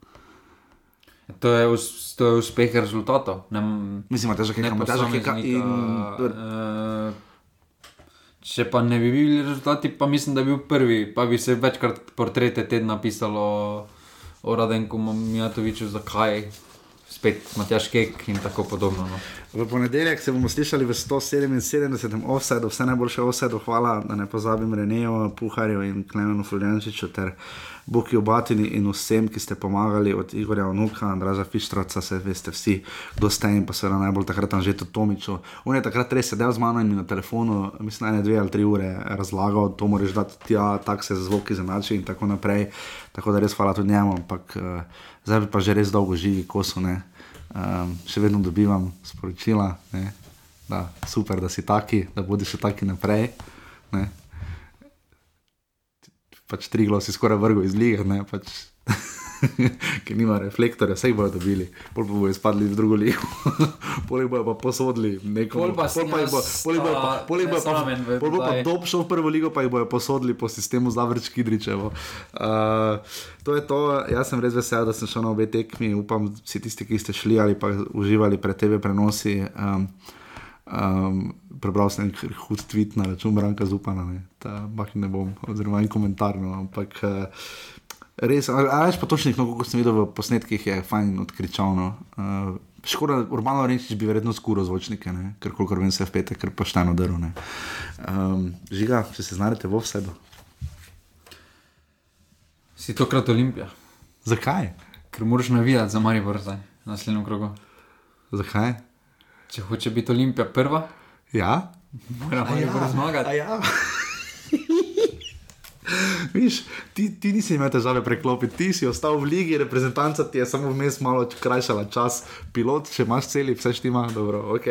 To je, us, to je uspeh rezultatov. Ne, Mislim, Matjaža Keka, Matjaža Keka in... Uh, če pa ne bi bili rezultati, pa mislim, da bi bil prvi, pa bi se večkrat portrete tedna pisalo o Radenku Mijatoviču, zakaj spet Matjaš Kek in tako podobno. No. V ponedeljek se bomo slišali v 177. offsetu, vse najboljše offsetu, hvala, da ne pozabim Renejo, Puharju in Klemenu Fuljančiču ter Boki Obatini in vsem, ki ste pomagali od Igorja Vnuka, Andraža Fištraca, se veste vsi, kdo ste in pa seveda najbolj takrat Anžetu Tomiču. On je takrat res sedel z mano in mi na telefonu, mislim, ene dve ali tri ure razlagal, to moraš dati tja, tak se zvoki zanači in tako naprej. Tako da res hvala tudi njemu, ampak uh, zdaj pa že res dolgo živi kosu, ne. Um, še vedno dobivam sporočila, ne, da super, da si taki, da bodi še taki naprej. Ne. Pač tri glosi skoraj vrgo iz lige, pač, ki nima reflektorja, vse bodo dobili, pol pa bodo izpadli v drugo ligo, pol bodo pa posodili nekomu. Pol pa jih bo, si pol jih bo pa, pol jih bo pa, pol bo pa dob šel v prvo ligo, pa jih bodo posodili po sistemu Zavrč Kidričevo. Uh, to je to, jaz sem res vesel, da sem šel na obe tekmi, upam, vsi tisti, ki ste šli ali pa uživali pred TV prenosi. Um, Um, prebral sem hud tweet na račun Branka Zupana, ne, ta bah ne bom, oziroma en komentar. No, ampak uh, res, a a veš pa točnih, no, kot sem videl v posnetkih, je fajn odkričavno. Uh, škoda, Urbano Renčič bi verjetno skuro zvočnike, ne, ker kolikor vem se v petek, ker pošteno drvo. Um, žiga, če se znajdete v vsedu. Si tokrat Olimpija, Zakaj? ker moraš navijati za Maribor zdaj, na naslednjem krogu. Zakaj? Če hoče biti Olimpija prva, Ja? mora Maribor zmagati. A ja. Viš, ti, ti nisi imel težave preklopiti, ti si ostal v ligi, reprezentanca ti je samo vmes malo krajšala čas, pilot, če imaš celi, vse štima, dobro, ok.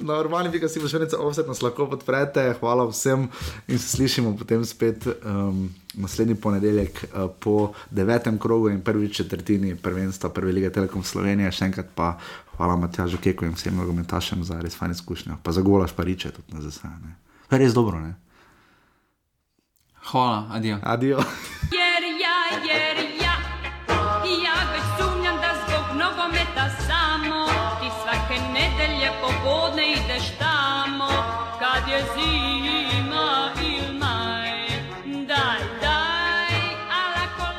Na urbani bi ga si še nekaj offset, nas lahko podprete, hvala vsem in se slišimo potem spet um, naslednji ponedeljek uh, po devetem krogu in prvi četrtini prvenstva Prve lige Telekom Slovenije. Še enkrat pa hvala Matjažu Keku in vsem nogometašem za res fajn izkušnjo, pa za golaš pa riče tudi na zasajanje. Res dobro, ne? Hvala, adijo. Adijo. Jer ja, jer ja,